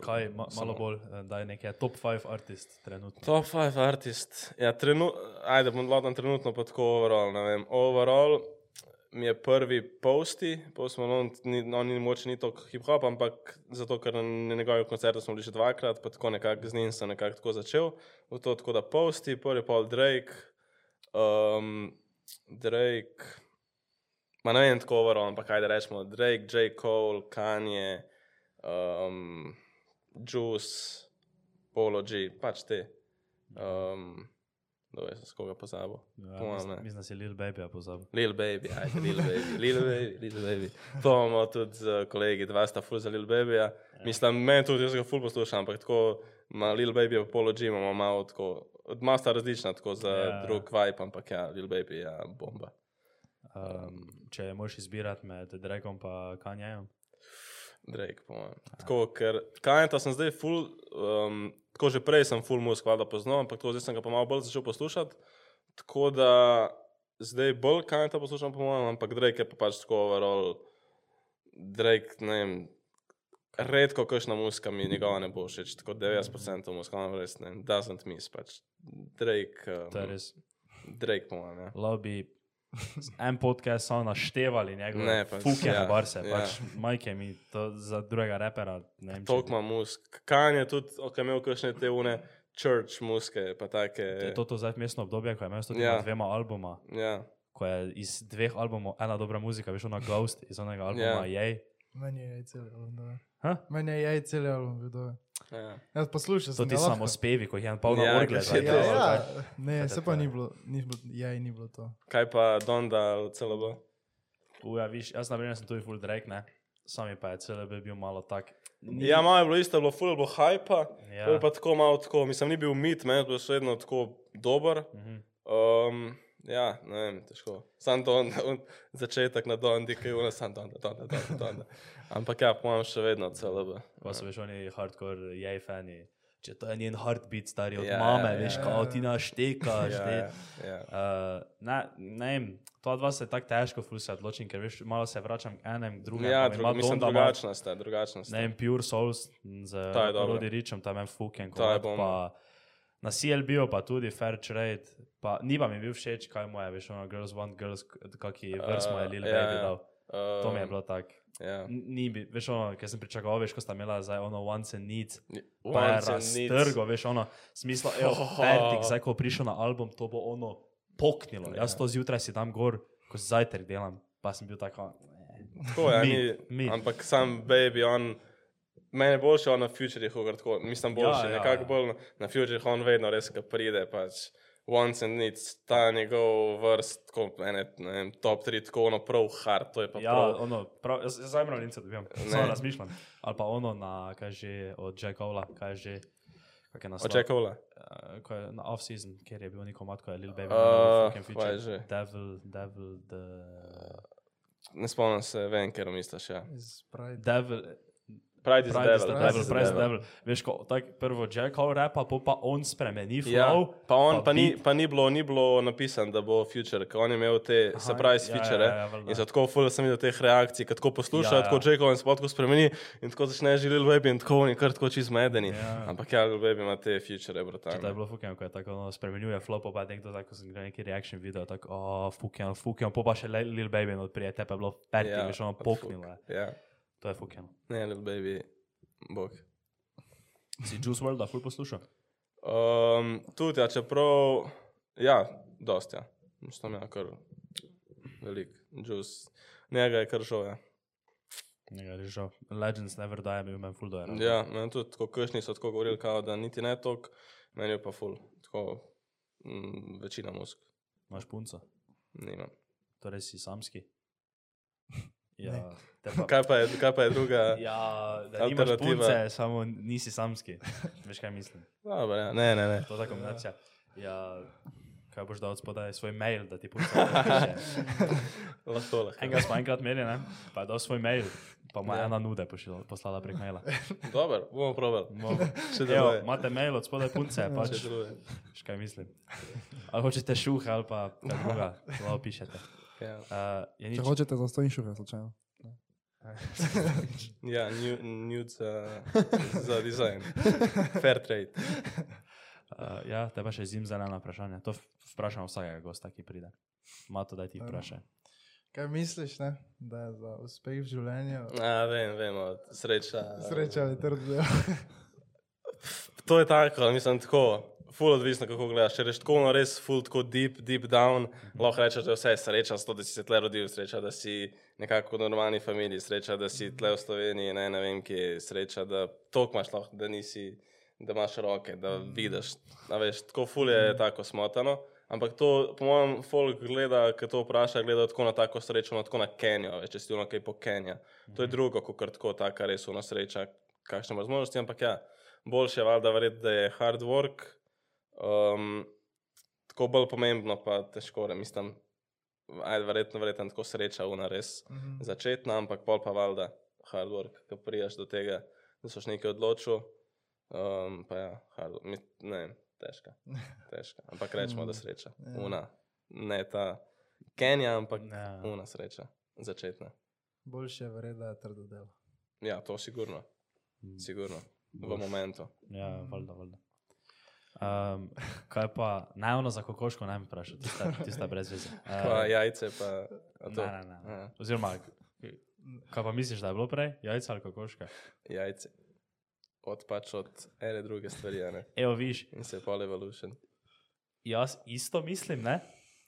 S3: Kaj, ma, malo bolj, eh, da je nekaj top 5 artist trenutno.
S2: Top 5 artist. Ja, trenu, ajde, bom vladam trenutno pa tako overall, ne vem. Overall mi je prvi posti, post Malone, ni, no, ni moč ni toliko hip-hop, ampak zato, ker na njegovih koncertih smo bili že dvakrat, pa tako nekako z njim sem nekako tako začel. V to tako da posti, prvi pol Drake, um, Drake, ma ne vem tako overall, ampak ajde rečemo Drake, J. Cole, Kanye, um, Juice, Polo G, pač te. Um, Kdo je, s koga pozabil?
S3: Ja, mislim, mislim, da si Lil Baby pozabil.
S2: Lil Baby, ajde, Lil Baby, Lil Baby, Lil Baby. To imamo tudi z kolegi, dva sta full za Lil Baby. -ja. Mislim, meni tudi, jaz ga full poslušam, ampak tako, ma Lil Baby pa Polo G imamo malo tako, malo sta različna, tako za
S3: Ja.
S2: drug vibe, ampak ja, Lil Baby je ja, bomba.
S3: Um, če moraš izbirati med Drakeom in Kanyejem,
S2: Drake, po mojem. Tako, ker Kajenta sem zdaj full, um, tako že prej sem full musk, valjda poznal, ampak tako zdaj sem ga pa malo bolj začel poslušati. Tako da zdaj bolj Kajenta poslušam, po mojem, ampak Drake je pa pač tako overall. Drake, ne vem, redko kakšna muska mi njegova ne bo všeč, tako 90% muska, on res ne, doesn't miss pač. Drake,
S3: to
S2: um. Drake, po mojem, ja.
S3: Lobby, en podcast so naštevali njegove
S2: Ne, pač,
S3: fukene
S2: ja,
S3: barse,
S2: ja.
S3: pač majke mi, to za drugega repera, ne vem, če
S2: Tok ima musk. Kanje tudi, ok, imel kakšne te une church muske, pa take.
S3: je to, to zdaj mestno obdobje, ko je imel s tem
S2: Ja.
S3: dvema albuma,
S2: Ja,
S3: ko je iz dveh albumov ena dobra muzika, veš, ona Ghost iz onega albuma,
S2: Ja.
S3: yeah. jej.
S1: Meni je jaj celi album, da.
S3: Ha?
S1: Meni je jaj celi album, videl.
S2: Ja.
S1: Jaz poslušal
S3: To
S1: sem
S3: ti
S1: ga lahko.
S3: samo spevi, ko jih je en polno
S2: Ja,
S3: ja, orgle. to,
S1: Ja,
S2: to,
S1: ja.
S3: kaj.
S1: Ne, se pa
S3: to
S1: ni bilo, ni bilo, jaj ni bilo to.
S2: Kaj pa Donda ali CLB?
S3: Uja, viš, jaz na primer sem tudi full Drake, ne. Sami pa je CLB bil malo tak. Ni-
S2: Ja, malo je bilo isto, bilo full, je bilo hypa.
S3: Ja.
S2: Ja. Pa tako malo tako, mislim, ni bil mit, meni je bil še vedno tako dober.
S3: Mhm.
S2: Um, ja, ne vem, težko. Sam Don, on, začetek na Dondi, ki je bil sam Donda, Donda, Donda, Donda. Ampak ja, pomem še vedno CLB.
S3: Pa so veš oni hardcore jej fani. če to je njen heartbeat, stari od
S2: Ja,
S3: mame,
S2: ja,
S3: veš,
S2: ja.
S3: kao ti naštekaš. Te.
S2: ja, ja.
S3: Uh, ne, ne vem, to dva se tako težko ful se odločim, ker veš, malo se vračam k enem, drugemu.
S2: Ja,
S3: pa ima
S2: mislim,
S3: Donda
S2: drugačna sta, drugačna
S3: Ne
S2: sta.
S3: vem, Pure Souls z. Rodi Ričem, tam je fucking
S2: je
S3: kovat,
S2: bomba.
S3: Na CLB-u pa tudi Fair Trade, pa ni pa mi bil všeč, kaj mu je, veš, ono Girls Want Girls, kaki vers mu je
S2: Uh,
S3: Lil
S2: ja,
S3: Baby
S2: ja.
S3: dal. To mi je
S2: Um,
S3: bilo tako.
S2: Ja.
S3: Ni bi, veš, ono, ker sem pričakoval, veš, ko sta imela zdaj ono Once and Needs, pa je raztrgo, veš, ono, smisla, evo,
S2: Oh.
S3: Fertig, zdaj ko prišel na album, to bo ono poknilo.
S2: Ja.
S3: Jaz to zjutraj si tam gor, ko zajtrk delam, pa sem bil tako,
S2: Tako je,
S3: Mi, mi.
S2: ampak sam baby, on, meni je boljše on na futurih, tako, mislim boljše,
S3: Ja,
S2: ja, nekako
S3: ja.
S2: bolj na, na futurih on vedno res, ko pride, pač once and needs, ta njegov vrst, tako, ene, ne vem, top 3, tako ono prav hard, to je pa
S3: Ja,
S2: prav.
S3: ono, prav, jaz zdaj imam lince dobivam, samo razmišljam. Ali pa ono na, kaj že, od Jack Ola, kaj že, kak je naslov.
S2: Očekovala.
S3: Uh, ko je na off-season, kjer je bil neko matko, je Lil Baby.
S2: Uh,
S3: fucking
S2: kaj
S3: feature.
S2: že?
S3: Devil, Devil, the...
S2: Ne spomnim se, vem, ker misliš, ja.
S1: Iz Pride.
S3: Devil,
S2: Pride is
S3: Pride is
S2: devil.
S1: Pride
S3: Devil,
S1: is the
S3: Pride is
S2: devil.
S3: Devil. Veš, ko tak prvo Jack Ola repa, po pa on spremeni
S2: Ja,
S3: flow.
S2: pa on, pa, ni,
S3: beat.
S2: pa ni, bilo, ni bilo napisano, da bo future, ker on je imel te
S3: Aha,
S2: surprise
S3: ja, ja,
S2: feature.
S3: ja, ja, valjda.
S2: in tako ful sem videl teh reakcij, ko tako poslušajo,
S3: Ja,
S2: ja, tako
S3: ja.
S2: Jacob in se tako spremeni in tako začne že Lil Baby in tako oni kar tako čist medeni.
S3: Ja.
S2: Ampak ja, Lil Baby ima te feature,
S3: Če to je bilo fucking, ko je tako ono, spremenjuje flow, pa pa nekdo tako sem gledal neki reaction video, tako, oh, fucking, fucking, pa pa še Lil Baby odprije, te pa je bilo fertig,
S2: Ja,
S3: veš, ono poknilo.
S2: Ja,
S3: To je fucking.
S2: ne, Lil Baby, bog.
S3: Si Juice WRLD, ful poslušal?
S2: Um, tudi, ja, čeprav, ja, dosti, ja. Mislim, ja, kar velik, juice. Njega je kar šel, ja.
S3: Njega je žal. Legends Never Die je bil meni ful dojer.
S2: Ja, meni tudi, tako kršni so tako govorili, kao, da niti ne tok, meni je pa ful, tako mm, večina musk,
S3: Imaš punco,
S2: nimam.
S3: torej si samski.
S1: Ne.
S3: Ja, pa,
S2: Kaj pa je, kaj pa je druga?
S3: ja da nimaš
S2: Alternativa.
S3: punce, samo nisi samski. Veš kaj mislim?
S2: Dobro, ja. Ne, ne, ne.
S3: To je ta kombinacija. Ja, kaj boš dal spodaj svoj mail, da ti punca piše.
S2: Lahko, lahko.
S3: Enega smo enkrat imeli, ne? pa je dal svoj mail, pa mu je
S2: Ja.
S3: ena nude pošila, poslala prek maila.
S2: Dobro, bomo probali.
S3: Mo-
S2: Če
S3: Evo,
S2: deluje.
S3: imate mail od spodaj punce, pač,
S2: Če deluje.
S3: veš kaj mislim. Ali hočete šuh ali pa kaj druga, lahko pišete.
S2: Ja,
S3: Uh, je
S4: Če
S3: nič,
S4: hočete za stojn šuhe, slučajno.
S2: ja nu- nude za, za dizajn. Fair trade.
S3: uh, ja, te pa še zim zelena vprašanja. To v- vprašam vsakega gosta, ki pride. Mato, daj ti
S1: Ajmo.
S3: vprašaj.
S1: Kaj misliš, ne? da je za uspeh v življenju
S2: A, vem, vemo, sreča.
S1: sreča ali trd del?
S2: To je tako, mislim, tako. Ful odvisno, kako gledaš. Če rečeš tako, no res ful, tako deep, deep down, lahko rečeš, da je vse sreča, s to, da si se tle rodil, sreča, da si nekako v normalni familiji, sreča, da si tle v Sloveniji, ne, ne vem, kje, sreča, da toliko imaš lahko, da nisi, da imaš roke, da vidiš. A veš, tako ful je tako smotano. Ampak to, po mojem, folk gleda, ki to vpraša, gleda tako na tako srečo, no tako na Kenijo, veš, če si ono kaj po Kenija. To je drugo, kot tako taka res uno sreča, kakšne možnosti, ampak ja, boljše je valjda verjeti, da je hard work, um, tako bolj pomembno pa težko, re, mislim, ajde, verjetno, verjetno tako sreča una res
S1: Mhm.
S2: začetna, ampak pol pa valjda hard work, ko prijaš do tega, da soš nekaj odločil, um, pa ja, hard, work, mi- ne težka, težka, ampak rečemo, da sreča,
S1: Ja.
S2: una, ne ta Kenija, ampak
S3: Ja.
S2: una sreča, začetna.
S1: Boljše je verjeti, da je trdo delo.
S2: Ja, to sigurno, sigurno, v momentu.
S3: Ja, valjda, valjda. Um, kaj pa, najavno za kokoško, naj me vprašaj, tista, tista brez veze.
S2: Pa
S3: Uh,
S2: jajce, pa a to.
S3: ne, ne, ne.
S2: Ja.
S3: Oziroma, kaj pa misliš, da je bilo prej? Jajca ali kokoška?
S2: jajce. Od pač od ene druge stvari, ne.
S3: Evo, viš,
S2: In se je pol evolution.
S3: jaz isto mislim, ne?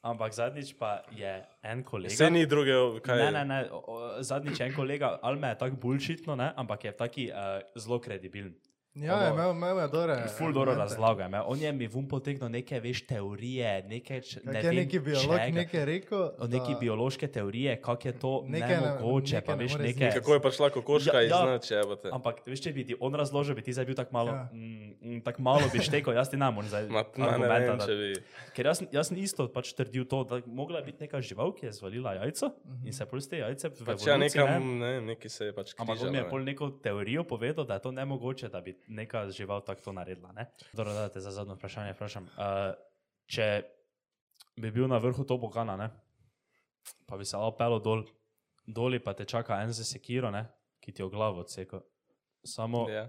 S3: Ampak zadnjič pa je en kolega.
S2: Vse ni druge, kaj
S3: Ne, ne, ne, o, zadnjič je en kolega, ali me je tako bulšitno, ne, ampak je taki uh, zelo kredibilen.
S1: Ja,
S3: Ono-
S1: je imel, imel je dobre.
S3: Ful dobro razlaga. On je mi vum potegnil neke, veš, teorije, neke, ne
S1: je
S3: vem
S1: neki biolog
S3: čega.
S1: nekaj rekel?
S3: O neki
S1: da-
S3: biološke teorije, kako je to
S1: Nekaj ne-
S3: nemogoče,
S1: nekaj
S3: pa
S1: ne
S3: veš
S1: more
S3: neke.
S2: Kako je prišla kokoška
S3: Ja,
S2: ja,
S3: ja.
S2: iz noče, evo te.
S3: Ampak, veš, če bi ti on razložil, bi ti zdaj bil tako malo,
S1: Ja.
S3: mm, mm, tak malo bi štekel, jaz ti ne morem zdaj
S2: Ma, ma, ne
S3: argumenta
S2: vem,
S3: dati.
S2: če bi.
S3: Ker jaz, jaz sem isto pač trdil to, da mogla biti neka žival, ki je zvalila jajco in se pol z te jajce
S2: Pač ja, nekam,
S3: ne,
S2: ne, neki se je pač
S3: Ampak on mi je
S2: ne.
S3: pol neko teorijo povedal, da je to nemogoče, da bi neka žival tako to naredila. Ne? Dobro, da te za zadnje vprašanje vprašam. Uh, če bi bil na vrhu to bogana, ne? pa bi se opelo dol, doli pa te čaka en za sekiro, ne? ki ti je glavo odsekel. Samo
S2: Ja.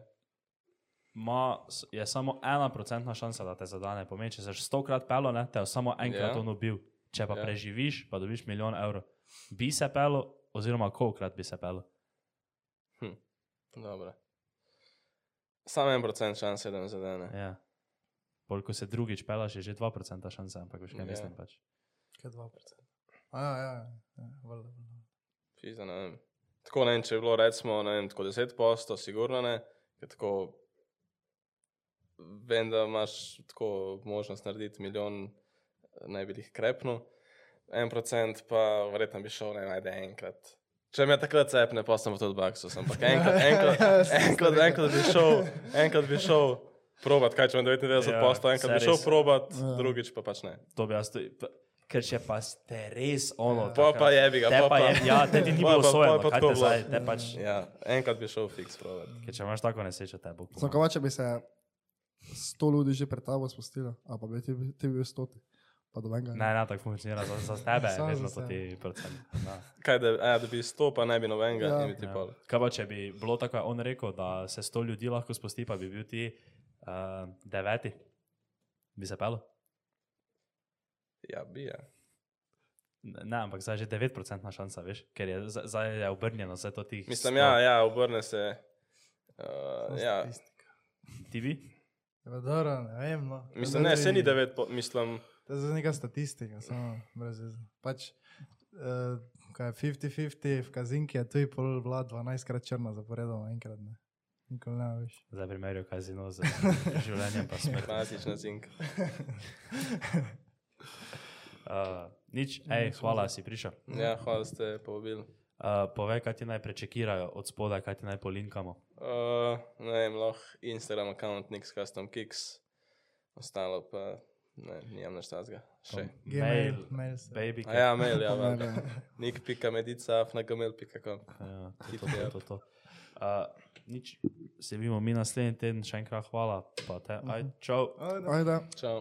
S3: ma, je samo ena procentna šansa, da te zadane. Pomeni, če si stokrat pelo, ne, te je samo enkrat
S2: Ja.
S3: on ubil. Če pa
S2: Ja.
S3: ja. preživiš, pa dobiš milijon evrov. Bi se pelo, oziroma kolikrat bi se pelo.
S2: Dobro. Samo en procent šanse, da me zadene.
S3: Ja. Bolj, ko se drugič pelaš, je že 2% šanse, ampak veš, kaj
S2: Ja.
S3: mislim pač.
S1: Kaj 2%. A ja, ja, ja, valjda, valjda.
S2: Pizda, ne vem. Tako ne vem, če je bilo recimo, ne vem, tako 10 posto, sigurno ne, ker tako vem, da imaš tako možnost narediti milijon, naj bi jih krepnil, en procent pa verjetno bi šel, ne vem, enkrat. Če me takrat cepne, pa sem tudi baksus, ampak enkrat, enkrat, enkrat, enkrat bi šel, enkrat bi šel probat, kaj če imam 99
S3: Ja,
S2: posto, enkrat bi šel probat,
S4: Ja.
S2: drugič pa pač ne.
S3: To bi jaz tudi. pa- Ker če pa ste res ono.
S2: Pa
S3: takrat-
S2: pa jebi ga,
S3: Te
S2: pa
S3: pa je, ja, te ti ni bilo sojeno,
S2: pa
S3: kaj
S2: tako
S3: te
S2: bilo.
S3: zdaj, te pač.
S2: Ja, enkrat bi šel fiks probat.
S3: Ker če imaš tako nesrečo, te bo.
S4: Samo če bi se sto ljudi že pred tabo spustilo, a pa bi ti, ti bil stoti. Pa do venga.
S3: Ne, ne, tako funkcionira. Za, za tebe je vedno
S1: za
S3: to ti procent. Ja.
S2: Kaj, da, a, da bi sto, pa ne bi nobenega,
S4: Ja.
S2: ja. in bi ti
S3: Ja.
S2: pol.
S3: Kaj pa, če bi bilo tako, je on rekel, da se sto ljudi lahko spusti, pa bi bil ti uh, deveti, bi se pelo?
S2: Ja, bi ja.
S3: Ne, ne, ampak zdaj je že 9% šansa, veš, ker je zdaj je obrnjeno vse to ti.
S2: Mislim, ja, ja, obrne se. Uh, ja.
S3: Ti bi?
S1: Ja, dobro, ne vem, no.
S2: Mislim, ne, se ni devet, po, mislim,
S1: To je neka statistika, samo brez veze. Pač, uh, kaj je 50-50, v kazinki je tu in pol vlad 12 krat črna zaporedoma, enkrat ne. Nikoli ne veš.
S3: Zdaj primerjal kazino z življenjem pa smrtjo.
S2: klasična zink.
S3: Uh, nič, hej, hvala, si prišel.
S2: Ja, hvala, da ste povabili.
S3: Uh, povej, kaj ti naj prečekirajo od spodaj, kaj ti naj polinkamo.
S2: Uh, ne vem, lahko Instagram account, Nix Custom Kicks, ostalo pa ne, nimam nič tazga. Še.
S1: Gmail,
S3: Mail, baby.
S2: A ja, mail, ja, valjda.
S4: ne.
S2: nik.medica, fnagmail.com.
S3: Ja, to, to, to, to, to. Uh, nič, se vidimo mi naslednji teden, še enkrat hvala, pa te, aj, čau.
S1: Ajde.
S4: Ajde.
S2: Čau.